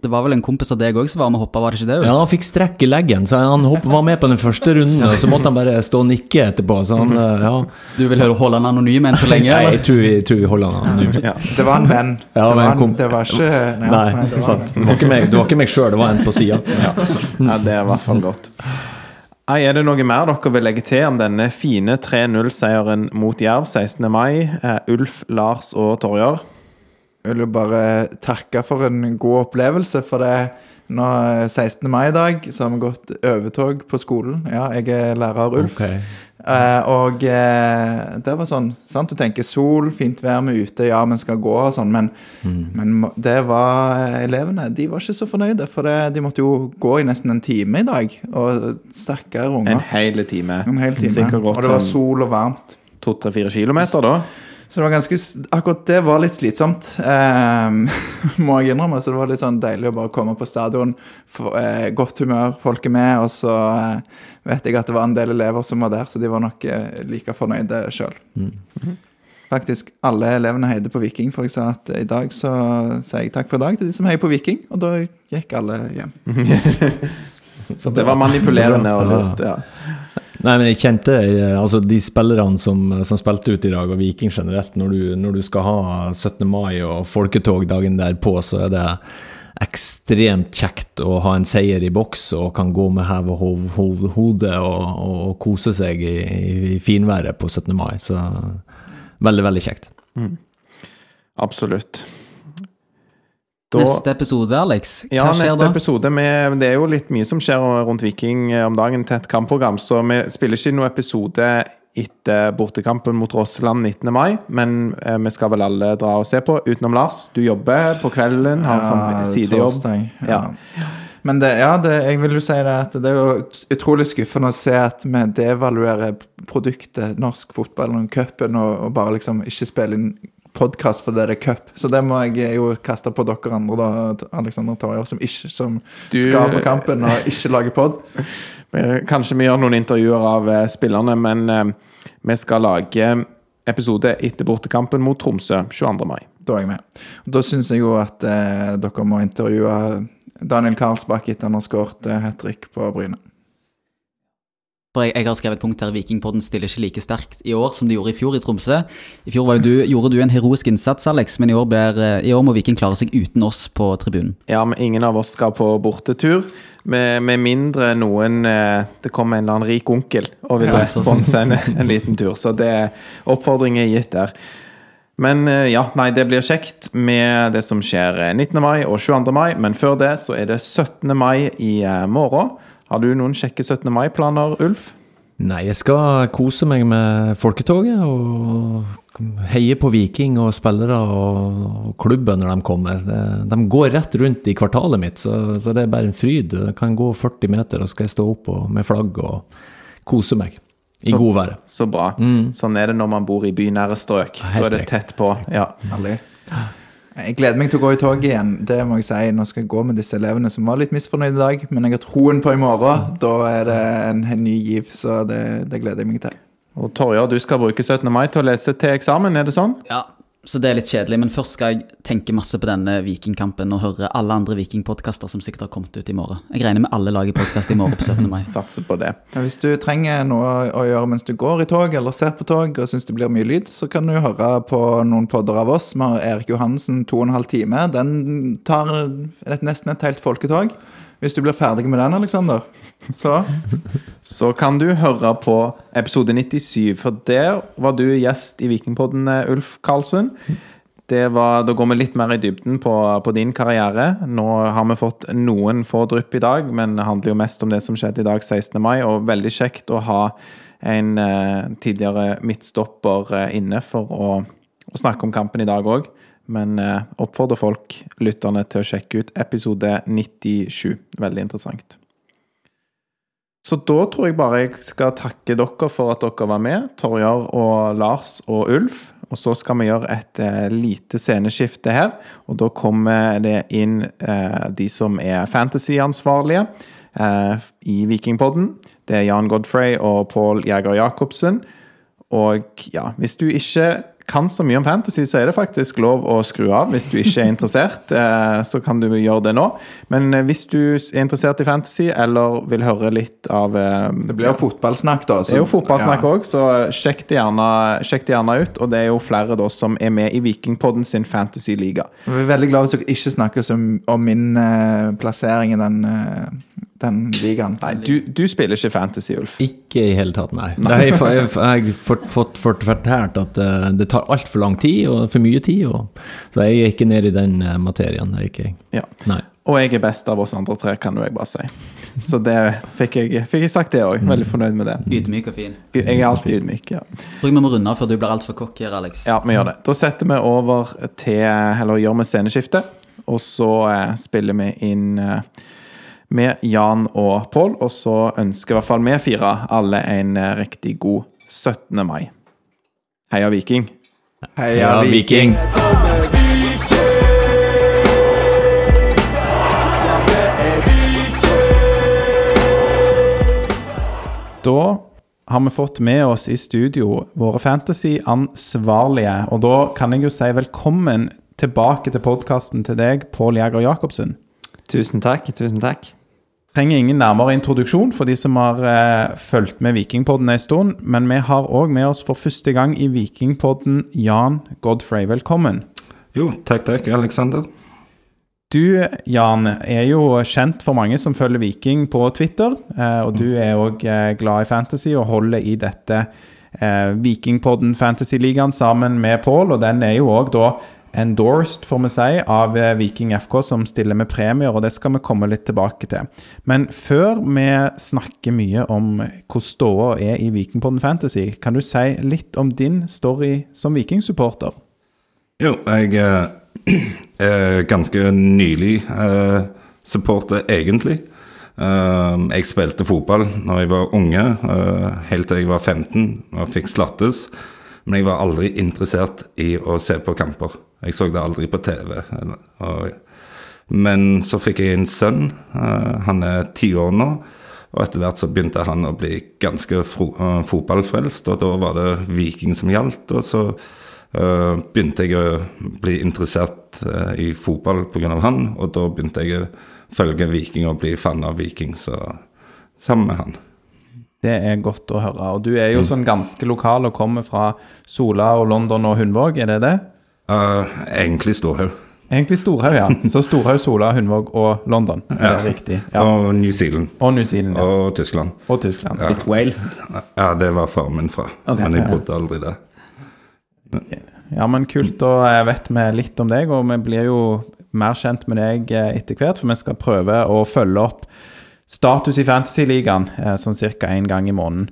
Det var vel en kompis av deg òg som var med og hoppa, var det ikke det? Ja, han fikk strekk i leggen, så han hopp, var med på den første runden. Og så måtte han bare stå og nikke etterpå. Så han, eh, ja. Du vil høre holde han anonym enn så lenge? Nei, jeg tror vi, jeg tror vi holder han anonym. Ja. Det var en venn. Ja, det, var en, kom- det var ikke Nei, Nei, det var sant. Det var ikke meg, det var ikke meg sjøl, det var en på sida. Ja. ja, det er i hvert fall godt. Nei, Er det noe mer dere vil legge til om denne fine 3-0-seieren mot Jerv 16. mai? Eh, Ulf, Lars og Torjar? Jeg vil bare takke for en god opplevelse. For det nå er 16. mai i dag, så har vi gått overtog på skolen. Ja, jeg er lærer Ulf. Eh, og eh, det var sånn sant? Du tenker sol, fint vær med ute, ja, vi skal gå og sånn, men, men det var eh, elevene De var ikke så fornøyde, for det, de måtte jo gå i nesten en time i dag. Og stakkare En hel time. En hel time. Sikkert Og det var sånn sol og varmt. to-tre-fire kilometer, da. Så det var ganske, akkurat det var litt slitsomt, eh, [laughs] må jeg innrømme. Så det var litt sånn deilig å bare komme på stadion, få, eh, godt humør, folk er med. Og så eh, vet jeg at det var en del elever som var der, så de var nok eh, like fornøyde sjøl. Faktisk alle elevene heide på Viking, for jeg sa at i dag så sier jeg takk for i dag til de som heier på Viking, og da gikk alle hjem. [laughs] Så det var manipulerende og lurt. ja. Nei, men jeg kjente eh, altså de spillerne som, som spilte ut i dag, og Viking generelt, når du, når du skal ha 17. mai og folketog dagen derpå, så er det ekstremt kjekt å ha en seier i boks og kan gå med hev og hov- hov- hode og, og kose seg i, i finværet på 17. mai. Så veldig, veldig kjekt. Absolutt. Da- Neste episode, Alex. Hva Ja, skjer neste da? episode med, Det er jo litt mye som skjer rundt Viking eh, om dagen til et kampprogram, så vi spiller ikke noen episode etter bortekampen mot Rosseland 19. mai, men eh, vi skal vel alle dra og se på, utenom Lars. Du jobber på kvelden, har en sånn sidejobb. Ja. Ja. Men det, ja, det, jeg vil jo si det at det er jo utrolig skuffende å se at vi devaluerer produktet norsk fotball og cupen, og, og bare liksom ikke spiller inn podkast fordi det er cup. Så det må jeg jo kaste på dere andre, da, Alexander Torjer, som, ikke, som Du- skal på kampen og ikke lager pod. [laughs] Eh, Kanskje vi gjør noen intervjuer av eh, spillerne, men eh, vi skal lage episode etter bortekampen mot Tromsø 22. mai. Da er jeg med. Da syns jeg jo at eh, dere må intervjue Daniel Karlsbakk etter han har skåret eh, hat trick på Bryne. For jeg, jeg har skrevet et punkt her Vikingpodden stiller ikke like sterkt i år som de gjorde i fjor i Tromsø. I fjor var du, gjorde du en heroisk innsats, Alex, men i år, blir, eh, i år må Viking klare seg uten oss på tribunen. Ja, men ingen av oss skal på bortetur. Med, med mindre noen eh, Det kommer en eller annen rik onkel og vil Ja, sponse en, en liten tur. Så det er er gitt der. Men eh, ja, nei, det blir kjekt med det som skjer eh, 19. mai og 22. mai. Men før det så er det 17. mai i morgen. Har du noen kjekke 17. mai-planer, Ulf? Nei, jeg skal kose meg med folketoget og heie på Viking og spillere og, klubben når de kommer. De går rett rundt i kvartalet mitt, så, så det er bare en fryd. Jeg kan gå 40 meter, og skal jeg stå opp med flagg og kose meg. I Så- godværet. Så bra. Sånn er det når man bor i bynære strøk. Da er det tett på. Ja. Herlig. Jeg gleder meg til å gå i toget igjen. Det må jeg si. Nå skal jeg gå med disse elevene som var litt misfornøyde i dag, men jeg har troen på i morgen. Da er det en, en ny giv, så det, det gleder jeg meg til. Og Torja, du skal bruke 17. mai til å lese til eksamen, er det sånn? Ja, så det er litt kjedelig, men først skal jeg tenke masse på denne Vikingkampen og høre alle andre Vikingpodkaster som sikkert har kommet ut i morgen. Jeg regner med alle lager podkast i morgen på 17. mai. [laughs] Satser på det. Hvis du trenger noe å gjøre mens du går i tog eller ser på tog og syns det blir mye lyd, så kan du høre på noen podder av oss. Vi har Erik Johansen to og en halv time. Den tar nesten et helt folketog. Hvis du blir ferdig med den, Aleksander, [laughs] så Så kan du høre på episode 97, for der var du gjest i Vikingpodden, eh, Ulf Karlsen. Var, da går vi litt mer i dybden på, på din karriere. Nå har vi fått noen få drypp i dag, men det handler jo mest om det som skjedde i dag, 16. mai. Og veldig kjekt å ha en eh, tidligere midtstopper eh, inne for å, å snakke om kampen i dag òg. Men eh, oppfordrer folk, lytterne, til å sjekke ut episode 97. Veldig interessant. Så da tror jeg bare jeg skal takke dere for at dere var med, Torjar og Lars og Ulf. Og så skal vi gjøre et eh, lite sceneskifte her. Og da kommer det inn eh, de som er fantasy-ansvarlige eh, i Vikingpodden. Det er Jan Godfrey og Pål Jæger Jacobsen. Og ja, hvis du ikke kan så mye om fantasy, så er det faktisk lov å skru av hvis du ikke er interessert. [laughs] eh, Så kan du gjøre det nå. Men eh, hvis du er interessert i fantasy, eller vil høre litt av eh, Det blir jo fotballsnakk, da. det er jo fotballsnakk òg, så sjekk det, gjerne, sjekk det gjerne ut. Og det er jo flere da som er med i Vikingpodden sin fantasy-liga. Jeg er veldig glad hvis dere ikke snakker om min plassering i den, den ligaen. Nei, du, du spiller ikke fantasy, Ulf. Ikke i hele tatt, nei. nei. jeg, jeg, jeg har fått, fortalt at eh, det tar altfor lang tid, og for mye tid. Og, så jeg er ikke nede i den eh, materien. Er ikke jeg. Ja. Nei. Og jeg er best av oss andre tre, kan jo jeg bare si. Så det fikk jeg, fikk jeg sagt, det òg. Veldig fornøyd med det. Ydmyk og fin. Jeg er alltid ydmyk. ja. Tror jeg vi må runde av før du blir altfor cocky her, Alex. Ja, vi gjør det. Da setter vi over til Eller gjør vi sceneskifte. Og så eh, spiller vi inn eh, med Jan og Pål. Og så ønsker i hvert fall vi fire alle en eh, riktig god 17. mai. Heia Viking! Heia Ja, Viking! Da har vi fått med oss i studio våre fantasy-ansvarlige. Og da kan jeg jo si velkommen tilbake til podkasten til deg, Pål Jæger Jacobsen. Tusen takk. Tusen takk. Trenger ingen nærmere introduksjon for de som har eh, fulgt med Vikingpodden en stund, men vi har òg med oss for første gang i Vikingpodden Jan Godfrey. Velkommen. Jo, takk, takk, Alexander. Du, Jan, er jo kjent for mange som følger Viking på Twitter. eh, Og du er òg eh, glad i fantasy og holder i dette eh, Vikingpodden Fantasy-ligaen sammen med Pål. Og den er jo òg da endorsed, får vi si, av eh, Viking FK, som stiller med premier, og det skal vi komme litt tilbake til. Men før vi snakker mye om hvordan ståa er i Vikingpodden Fantasy, kan du si litt om din story som Viking-supporter? Jo, jeg eh, er ganske nylig eh, supporter, egentlig. Eh, jeg spilte fotball når jeg var unge, helt til jeg var 15 og fikk slattes. Men jeg var aldri interessert i å se på kamper. Jeg så det aldri på TV. Men så fikk jeg en sønn. eh, han er ti år nå. Og etter hvert så begynte han å bli ganske eh, fotballfrelst, og da var det Viking som gjaldt. Og så uh, begynte jeg å bli interessert uh, i fotball pga. han, og da begynte jeg å følge Viking og bli fan av Viking, så sammen med han. Det er godt å høre. Og du er jo sånn ganske lokal og kommer fra Sola og London og Hundvåg, er det det? Eh, egentlig Storhaug. Egentlig Storhaug, ja. Så Storhaug, Sola, Hundvåg og London. Er det riktig? Ja. Og New Zealand. Og New Zealand, ja. Og Tyskland. Og Tyskland. Litt Wales. Ja, det var faren min fra, Okay, men jeg bodde aldri der. Ja, men kult. Da jeg vet vi litt om deg, og vi blir jo mer kjent med deg eh, etter hvert, for vi skal prøve å følge opp status i Fantasyligaen eh, sånn ca. én gang i måneden.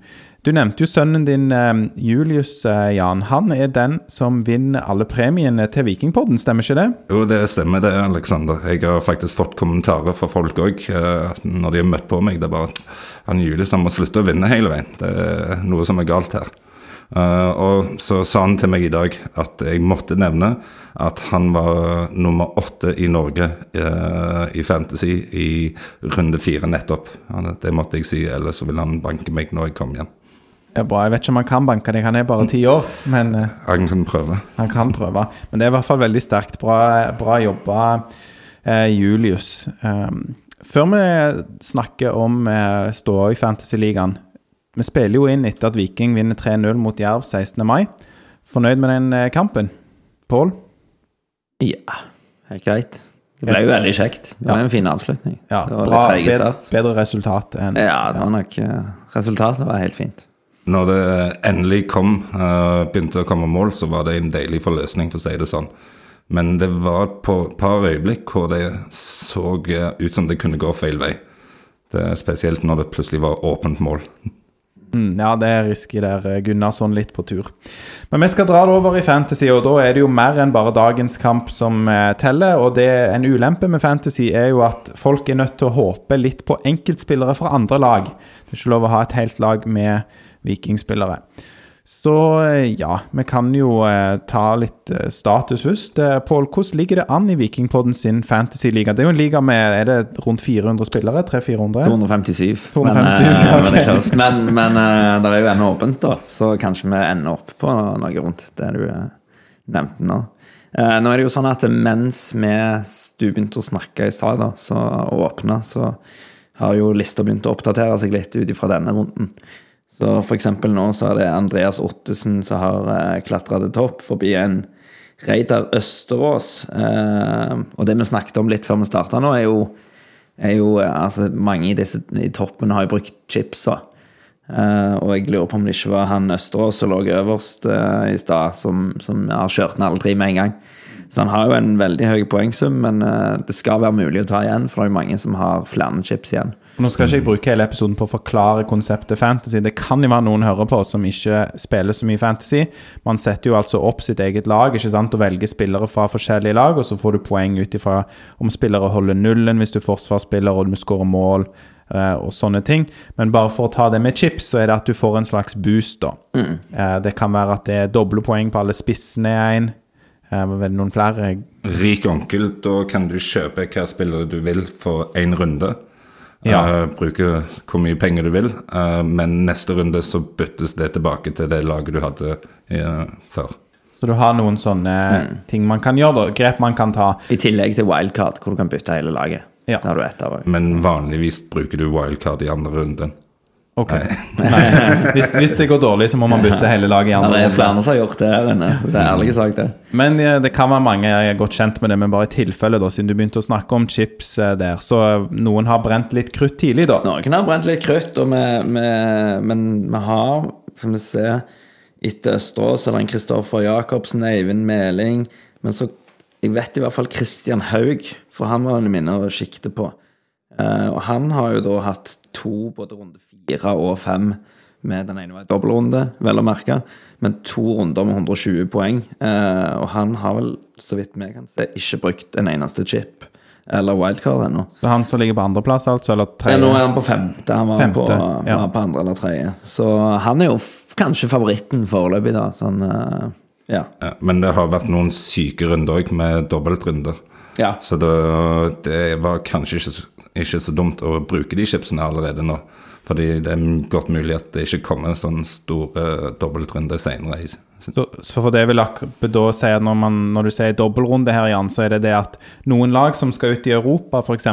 Du nevnte jo sønnen din, eh, Julius eh, Jan. Han er den som vinner alle premiene til Vikingpodden, stemmer ikke det? Jo, det stemmer det, Alexander. Jeg har faktisk fått kommentarer fra folk òg når de har møtt på meg. Det er bare at han Julius han må slutte å vinne hele veien. Det er noe som er galt her. Eh, og så sa han til meg i dag at jeg måtte nevne at han var nummer åtte i Norge eh, i Fantasy i runde fire nettopp. Det måtte jeg si, ellers ville han banke meg når jeg kom igjen. Det er bra. Jeg vet ikke om han kan banke deg, han er bare ti år, men eh, Han kan prøve. Han kan prøve, men det er i hvert fall veldig sterkt. Bra, bra jobba, eh, Julius. Um, før vi snakker om eh, ståa i Fantasyligaen Vi spiller jo inn etter at Viking vinner 3-0 mot Jerv 16. mai. Fornøyd med den eh, kampen? Pål? Ja, helt greit. Det ble jo veldig kjekt. Det var Ja. en fin avslutning. Ja, det var bra, litt bedre, bedre resultat enn Ja, det var nok Resultatet var helt fint. Når det endelig kom, eh, begynte å komme mål, så var det en deilig forløsning, for å si det sånn. Men det var et par øyeblikk hvor det så eh, ut som det kunne gå feil vei. Det er Spesielt når det plutselig var åpent mål. Mm, ja, det er risky der. eh, Gunnarsson litt på tur. Men vi skal dra det over i Fantasy, og da er det jo mer enn bare dagens kamp som teller. Og det, en ulempe med Fantasy er jo at folk er nødt til å håpe litt på enkeltspillere fra andre lag. Det er ikke lov å ha et helt lag med vikingspillere. Så eh, ja, vi kan jo eh, ta litt eh, status først. Eh, Pål, hvordan ligger det an i Vikingpodden sin fantasy-liga? Det er jo en liga med er det rundt 400 spillere? 300-400? 257. 257, men, eh, okay. men, det men, men eh, det er jo ennå åpent, da, så kanskje vi ender opp på noe rundt det du nevnte nå. Eh, nå er det jo sånn at mens vi, du begynte å snakke i stad, og så åpna, så har jo lista begynt å oppdatere seg litt ut ifra denne runden. Så for eksempel nå så er det Andreas Ottesen som har uh, klatra til topp forbi en Reidar Østerås. Eh, og det vi snakket om litt før vi starta nå, er jo, er jo eh, altså, Mange i, disse, i toppen har jo brukt chipsa. Eh, og jeg lurer på om det ikke var han Østerås som lå øverst eh, i stad, som, som har kjørt den alle tre med en gang. Så han har jo en veldig høy poengsum, men eh, det skal være mulig å ta igjen, for det er jo mange som har flere chips igjen. Nå skal ikke jeg bruke hele episoden på å forklare konseptet fantasy. Det kan jo være noen hører på som ikke spiller så mye fantasy. Man setter jo altså opp sitt eget lag ikke sant, og velger spillere fra forskjellige lag, og så får du poeng ut ifra om spillere holder nullen hvis du er forsvarsspiller og du skårer mål eh, og sånne ting. Men bare for å ta det med chips, så er det at du får en slags boost, da. Mm. det kan være at det er doble poeng på alle spissene i én. Eh, noen flere? Rik onkel, da kan du kjøpe hva spillere du vil for én runde. Ja. Uh, bruke hvor mye penger du vil, uh, men neste runde så byttes det tilbake til det laget du hadde uh, før. Så du har noen sånne ting man kan gjøre, da. Grep man kan ta. I tillegg til wildcard, hvor du kan bytte hele laget. Ja. Da har du ett av òg. Men vanligvis bruker du wildcard i andre runden. Ok. Hvis, hvis det går dårlig, så må man bytte hele laget i andre Det er runde. flere som har gjort det her inne. Det er ærlig sak, det. Men eh, det kan være mange jeg er godt kjent med det, men bare i tilfelle, da, siden du begynte å snakke om chips eh, der, så noen har brent litt krutt tidlig, da. Noen har brent litt krutt, vi, vi, men vi har, får vi se Etter Østerås er det en Kristoffer Jacobsen, Eivind Meling Men så Jeg vet i hvert fall Christian Haug, for han var en mine å sikte på. Eh, og han har jo da hatt to, både runde fire og fem, med den ene var en dobbeltrunde, vel å merke, men to runder med 120 poeng. Eh, og han har vel, så vidt vi kan se, ikke brukt en eneste chip eller wildcard ennå. Så han som ligger på andreplass, altså, eller Ja, nå er han på femte. Han var, Femte, på, ja. var på andre eller tredje. Så han er jo f kanskje favoritten foreløpig, da. Sånn, eh, ja. Ja, men det har vært noen syke runder òg, med dobbeltrunder. ja. Så det, det var kanskje ikke ikke så dumt å bruke de chipsene allerede nå. Fordi det er godt mulig at det ikke kommer sånne store dobbeltrunder senere. Så, så for det vil da si at når, man, når du sier dobbeltrunde her, Jan, så er det det at noen lag som skal ut i Europa, f.eks.,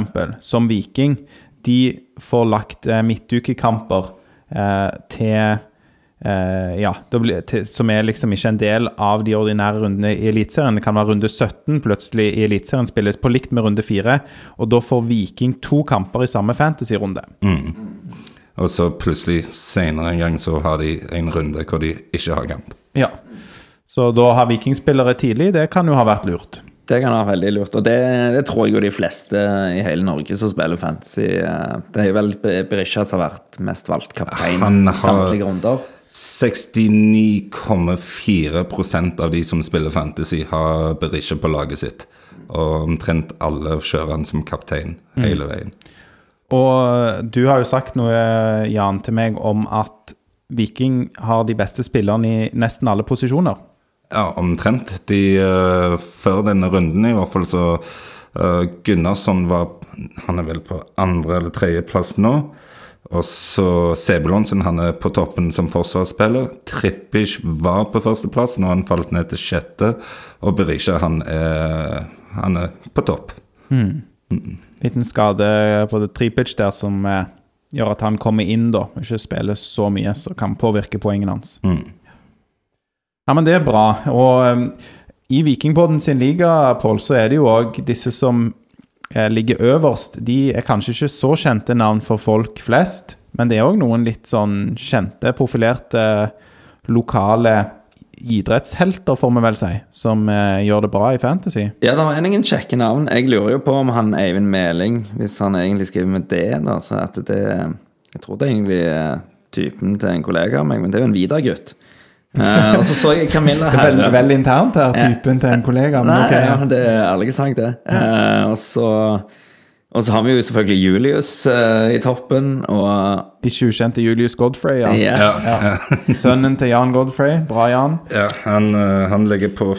som Viking, de får lagt eh, midtukekamper eh, til eh, Ja, blir, til, som er liksom ikke en del av de ordinære rundene i Eliteserien. Det kan være runde 17 plutselig i Eliteserien spilles på likt med runde 4, og da får Viking to kamper i samme fantasy-runde. Og så plutselig senere en gang så har de en runde hvor de ikke har kamp. Ja. Så da har vikingspillere tidlig, det kan jo ha vært lurt. Det kan være veldig lurt. Og det, det tror jeg jo de fleste i hele Norge som spiller fantasy eh, Det er jo vel Berisha som har vært mest valgt kaptein i samtlige runder. 69,4% av de som spiller Fantasy, har Berisha på laget sitt. Og omtrent alle kjører han som kaptein hele veien. Og du har jo sagt noe, Jan, til meg om at Viking har de beste spillerne i nesten alle posisjoner. Ja, omtrent. De, uh, før denne runden, i hvert fall, så uh, Gunnarsson var Han er vel på andre- eller tredjeplass nå. Og så Sebulonsen, han er på toppen som forsvarsspiller. Trippic var på førsteplass, nå har han falt ned til sjette. Og Berisha, han er, han er på topp. Liten skade på det tripitch der som eh, gjør at han kommer inn da, ikke spiller så mye, som kan påvirke poengene hans. Ja, men det er bra. Og um, i Vikingpodden sin liga, Pål, så er det jo òg disse som eh, ligger øverst. De er kanskje ikke så kjente navn for folk flest, men det er òg noen litt sånn kjente, profilerte, lokale idrettshelter, får vi vel si, som eh, gjør det bra i Fantasy. Ja, det var ingen kjekke navn. Jeg lurer jo på om han Eivind Meling, hvis han egentlig skriver med det, da, så at det Jeg tror det er egentlig er typen til en kollega av meg, men det er jo en Vidar-gutt. Eh, og så så jeg Camilla [laughs] er veldig, vel internt her, typen til en kollega. Men Nei, okay. ja, ja. det er ærlig sagt, det. Eh, og så og så har vi jo selvfølgelig Julius uh, i toppen, og Ikke ukjente Julius Godfrey, ja. yes. Sønnen til Jan Godfrey. Bra, Jan. Ja, han, uh, han ligger på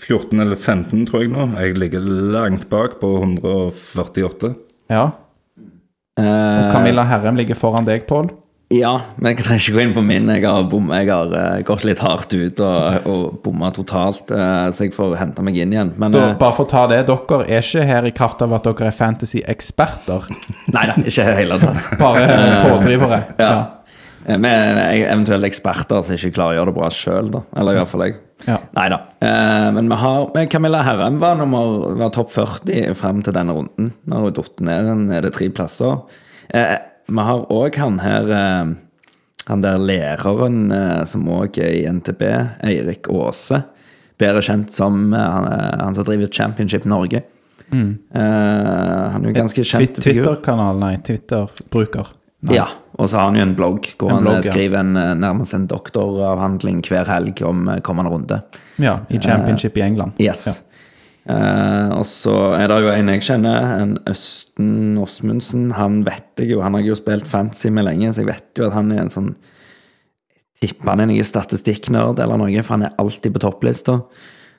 14 eller 15, tror jeg nå. Jeg ligger langt bak, på 148. Ja. Og Eh, Camilla Herrem ligger foran deg, Pål. Ja, men jeg trenger ikke gå inn på min. Jeg har, bom, jeg har uh, gått litt hardt ut og, og bomma totalt, uh, så jeg får hente meg inn igjen. Men Så uh, bare for å ta det, dere er ikke her i kraft av at dere er fantasy-eksperter, Nei da, ikke hele tatt. [laughs] bare pådrivere. Ja. ja. Vi er eventuelt eksperter som ikke klarer å gjøre det bra sjøl, da. Eller i hvert fall jeg. Ja. Nei da. Men vi har Camilla Herrem var, nummer, var topp 40 frem til denne runden. Nå har hun datt ned ned det tre plasser. Eh, vi har òg han her eh, Han der læreren eh, som òg er i NTB, Eirik Aase. Bedre kjent som eh, han, han som driver Championship Norge. Eh, han er jo ganske kjent figur. Twitter-kanal, nei, Twitter-bruker. Nei. ja, og så har han jo en blogg hvor En han blogg, ja. skriver en, nærmest en doktoravhandling hver helg om kommende runde. Ja, i championship i England. Yes. Ja. Eh, og så er det jo en jeg kjenner, en Østen Åsmundsen. Han vet jeg jo, han har jeg jo spilt fancy med lenge, så jeg vet jo at han er en sånn Tipper han er noen statistikknerd eller noe, for han er alltid på topplista.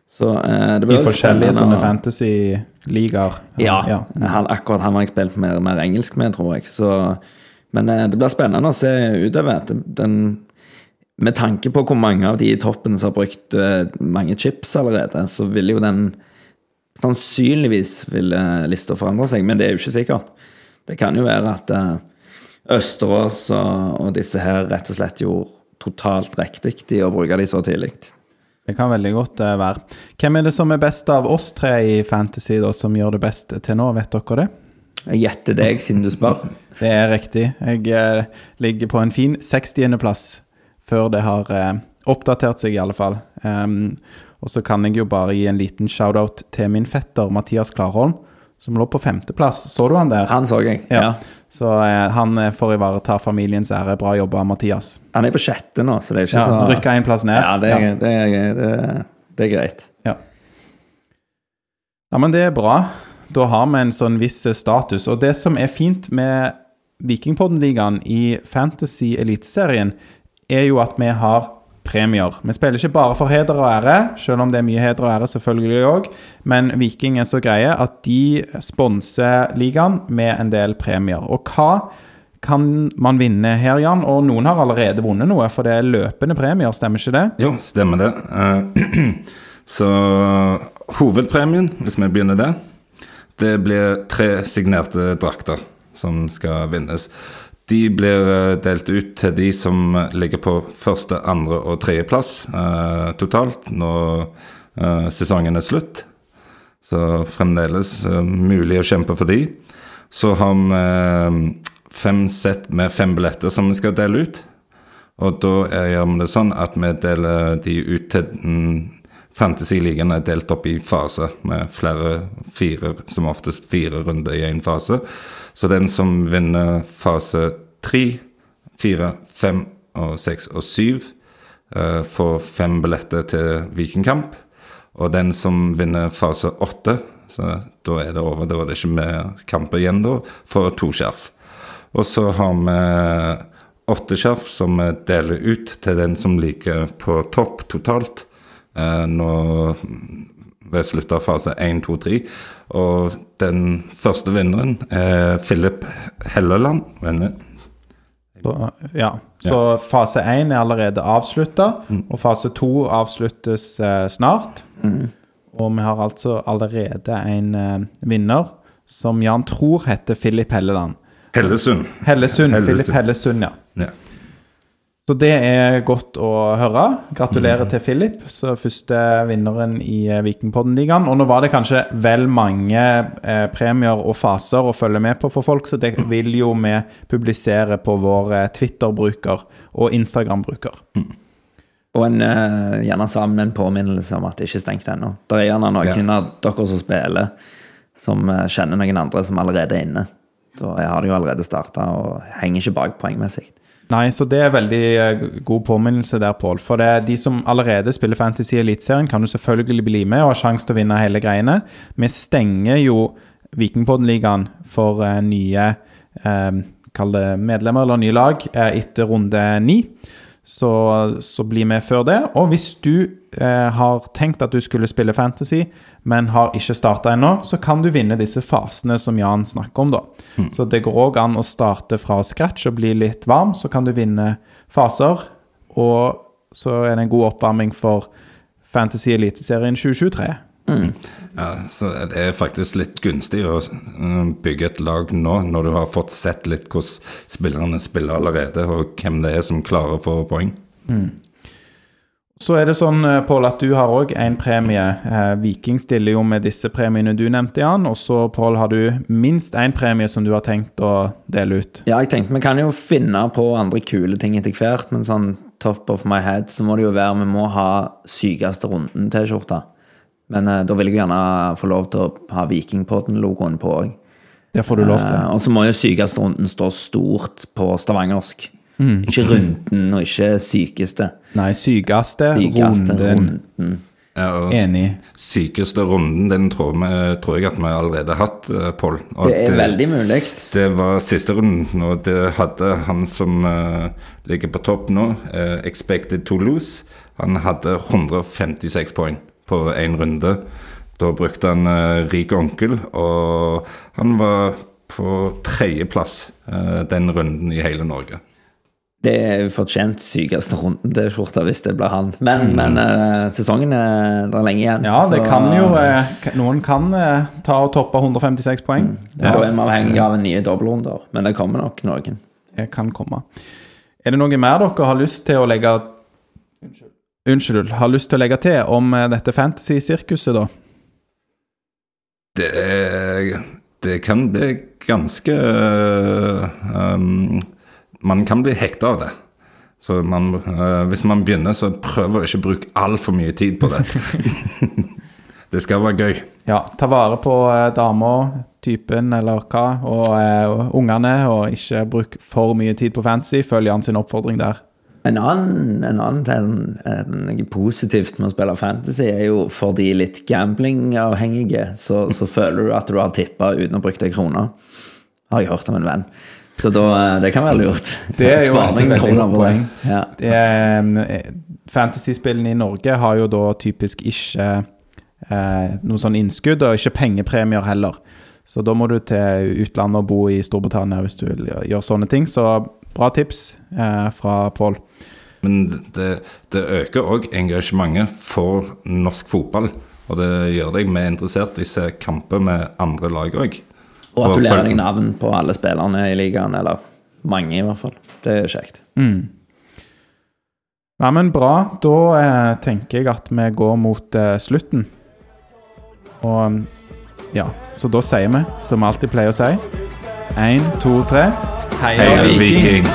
Så eh, det blir I forskjellige sånne fantasy-ligaer. ja, ja. Han, akkurat han har jeg spilt mer, mer engelsk med, tror jeg. Så, men eh, det blir spennende å se utover. Den, den, med tanke på hvor mange av de i toppen som har brukt eh, mange chips allerede, så vil jo den Sannsynligvis vil eh, lista forandre seg, men det er jo ikke sikkert. Det kan jo være at eh, Østerås og, disse her rett og slett gjorde totalt riktig i å bruke de så tidlig. Det kan veldig godt eh, være. Hvem er det som er best av oss tre i Fantasy, da, som gjør det best til nå? Vet dere det? Jeg gjetter deg, siden du spør. [laughs] Det er riktig. Jeg ligger på en fin 60.-plass før det har oppdatert seg, i alle fall. Um, og så kan jeg jo bare gi en liten shout-out til min fetter Mathias Klarholm, som lå på femteplass. Så du han der? Han så jeg. Ja. Ja. Så eh, han eh, får ivareta familiens ære. Bra jobba, Mathias. Han er på sjette nå, så det er ikke Ja, så Rykka en plass ned. Ja, det er, Det, er, det, er, det er greit. Ja. ja, men det er bra. Da har vi en sånn viss status. Og det som er fint med Vikingpodden-ligaen i Fantasy Eliteserien, er jo at vi har premier. Vi spiller ikke bare for heder og ære, selv om det er mye heder og ære selvfølgelig òg, men Viking er så greie at de sponser ligaen med en del premier. Og hva kan man vinne her, Jan? Og noen har allerede vunnet noe, for det er løpende premier, stemmer ikke det? Jo, stemmer det. Eh, [clears throat] Så hovedpremien, hvis vi begynner der, det blir tre signerte drakter som skal vinnes. De blir eh, delt ut til de som ligger på første, andre og tredjeplass eh, totalt når eh, sesongen er slutt. Så fremdeles eh, mulig å kjempe for de. Så har vi eh, fem sett med fem billetter som vi skal dele ut. Og da gjør vi det sånn at vi deler de ut til Fantasy-ligaen er delt opp i faser, med flere fire, som oftest fire runder i én fase. Så den som vinner fase tre, fire, fem og seks og syv, eh, får fem billetter til Vikingkamp. Og den som vinner fase åtte, så da er det over, da er det ikke mer kamper igjen, da, får to skjerf. Og så har vi åtte skjerf som vi deler ut til den som ligger på topp totalt. Eh, nå ved slutt av fase 1, 2, 3. Og den første vinneren er Philip Helleland. Venner. Så, ja. Så fase 1 er allerede avslutta, og fase 2 avsluttes eh, snart. Og vi har altså allerede en eh, vinner som Jan tror heter Philip Helleland. Hellesund. Hellesund. Hellesund. Philip Hellesund, ja. Ja. Så det er godt å høre. Gratulerer til Philip, så første vinneren i eh, Vikingpodden-ligaen. Og nå var det kanskje vel mange eh, premier og faser å følge med på for folk, så det vil jo vi publisere på vår eh, Twitter-bruker og Instagram-bruker. Og en, eh, gjerne sammen en påminnelse om at det ikke er stengt ennå. Det er gjerne noen Ja. av dere som spiller, som eh, kjenner noen andre som allerede er inne. Da har de jo allerede starta og henger ikke bak poengmessig. Nei, så det er veldig eh, god påminnelse der, Pål. For det er de som allerede spiller Fantasy Eliteserien, kan jo selvfølgelig bli med og ha sjanse til å vinne hele greiene. Vi stenger jo Vikingpodden-ligaen for eh, nye eh, Kall det medlemmer eller nye lag eh, etter runde ni. Så, så bli med før det. Og hvis du eh, har tenkt at du skulle spille Fantasy, men har ikke starta ennå, så kan du vinne disse fasene som Jan snakker om, da. Så det går òg an å starte fra scratch og bli litt varm, så kan du vinne faser. Og så er det en god oppvarming for Fantasy Eliteserien 2023. Ja, så det er faktisk litt gunstig å eh, bygge et lag nå, når du har fått sett litt hvordan spillerne spiller allerede, og hvem det er som klarer å få poeng. Så er det sånn, eh, Pål, at du har òg en premie. Eh, Viking stiller jo med disse premiene du nevnte, Jan. Og så, Pål, har du minst én premie som du har tenkt å dele ut. Ja, jeg tenkte vi kan jo finne på andre kule ting etter hvert, men sånn top of my head så må det jo være vi må ha sykeste runden-T-skjorta. Men eh, da vil jeg gjerne få lov til å ha Vikingpodden-logoen på òg. Det får du lov til. Eh, og så må jo sykeste runden stå stort på stavangersk. Mm. Ikke runden, og ikke sykeste. Nei, sykeste, Sykeste runden. runden. Ja, Enig. Sykeste runden, den tror, vi, tror jeg at vi allerede har hatt, eh, Pål. Det er veldig mulig. Det var siste runden, og det hadde han som uh, ligger på topp nå, uh, Expected to lose. Han hadde 156 poeng på én runde. Da brukte han uh, rik onkel, og han var på tredjeplass uh, den runden i hele Norge. Det er fortjent sykeste runden til skjorta hvis det blir han. Men, men uh, sesongen er det er lenge igjen. Ja, det så- kan jo uh, Noen kan uh, ta og toppe 156 poeng. Da er vi avhengig av en ny dobbeltrunder, men det kommer nok noen. Det kan komme. Er det noe mer dere har lyst til å legge Unnskyld, har lyst til å legge til om dette fantasy-sirkuset, da? Det, det kan bli ganske um, Man kan bli hekta av det. Så man, eh, hvis man begynner, så prøv å ikke bruke altfor mye tid på det. [laughs] det skal være gøy. Ja, ta vare på eh, dama, typen eller hva, og eh, ungene, og ikke bruk for mye tid på fantasy. Følg Jan sin oppfordring der. En annen, en annen ting, noe positivt med å spille fantasy, er jo for de litt gambling-avhengige, så, så føler du at du har tippa uten å bruke deg kroner. Har jeg hørt av en venn. Så da, eh, det kan være lurt. Det er [laughs] jo Sparing, et veldig godt poeng. Ja. Er, eh, Fantasyspillene i Norge har jo da typisk ikke eh, noe sånn innskudd, og ikke pengepremier heller. Så da må du til utlandet og bo i Storbritannia hvis du vil gjøre sånne ting. Så bra tips eh, fra Pål. Men det, det øker òg engasjementet for norsk fotball. Og det gjør deg mer interessert i å se kamper med andre lag òg. Og at du lærer deg navn på alle spillerne i ligaen, eller mange i hvert fall. Det er kjekt. Nei, men bra. Da eh, tenker jeg at vi går mot eh, slutten. Og ja, så da sier vi, som vi alltid pleier å si Én, to, tre. Heia Viking!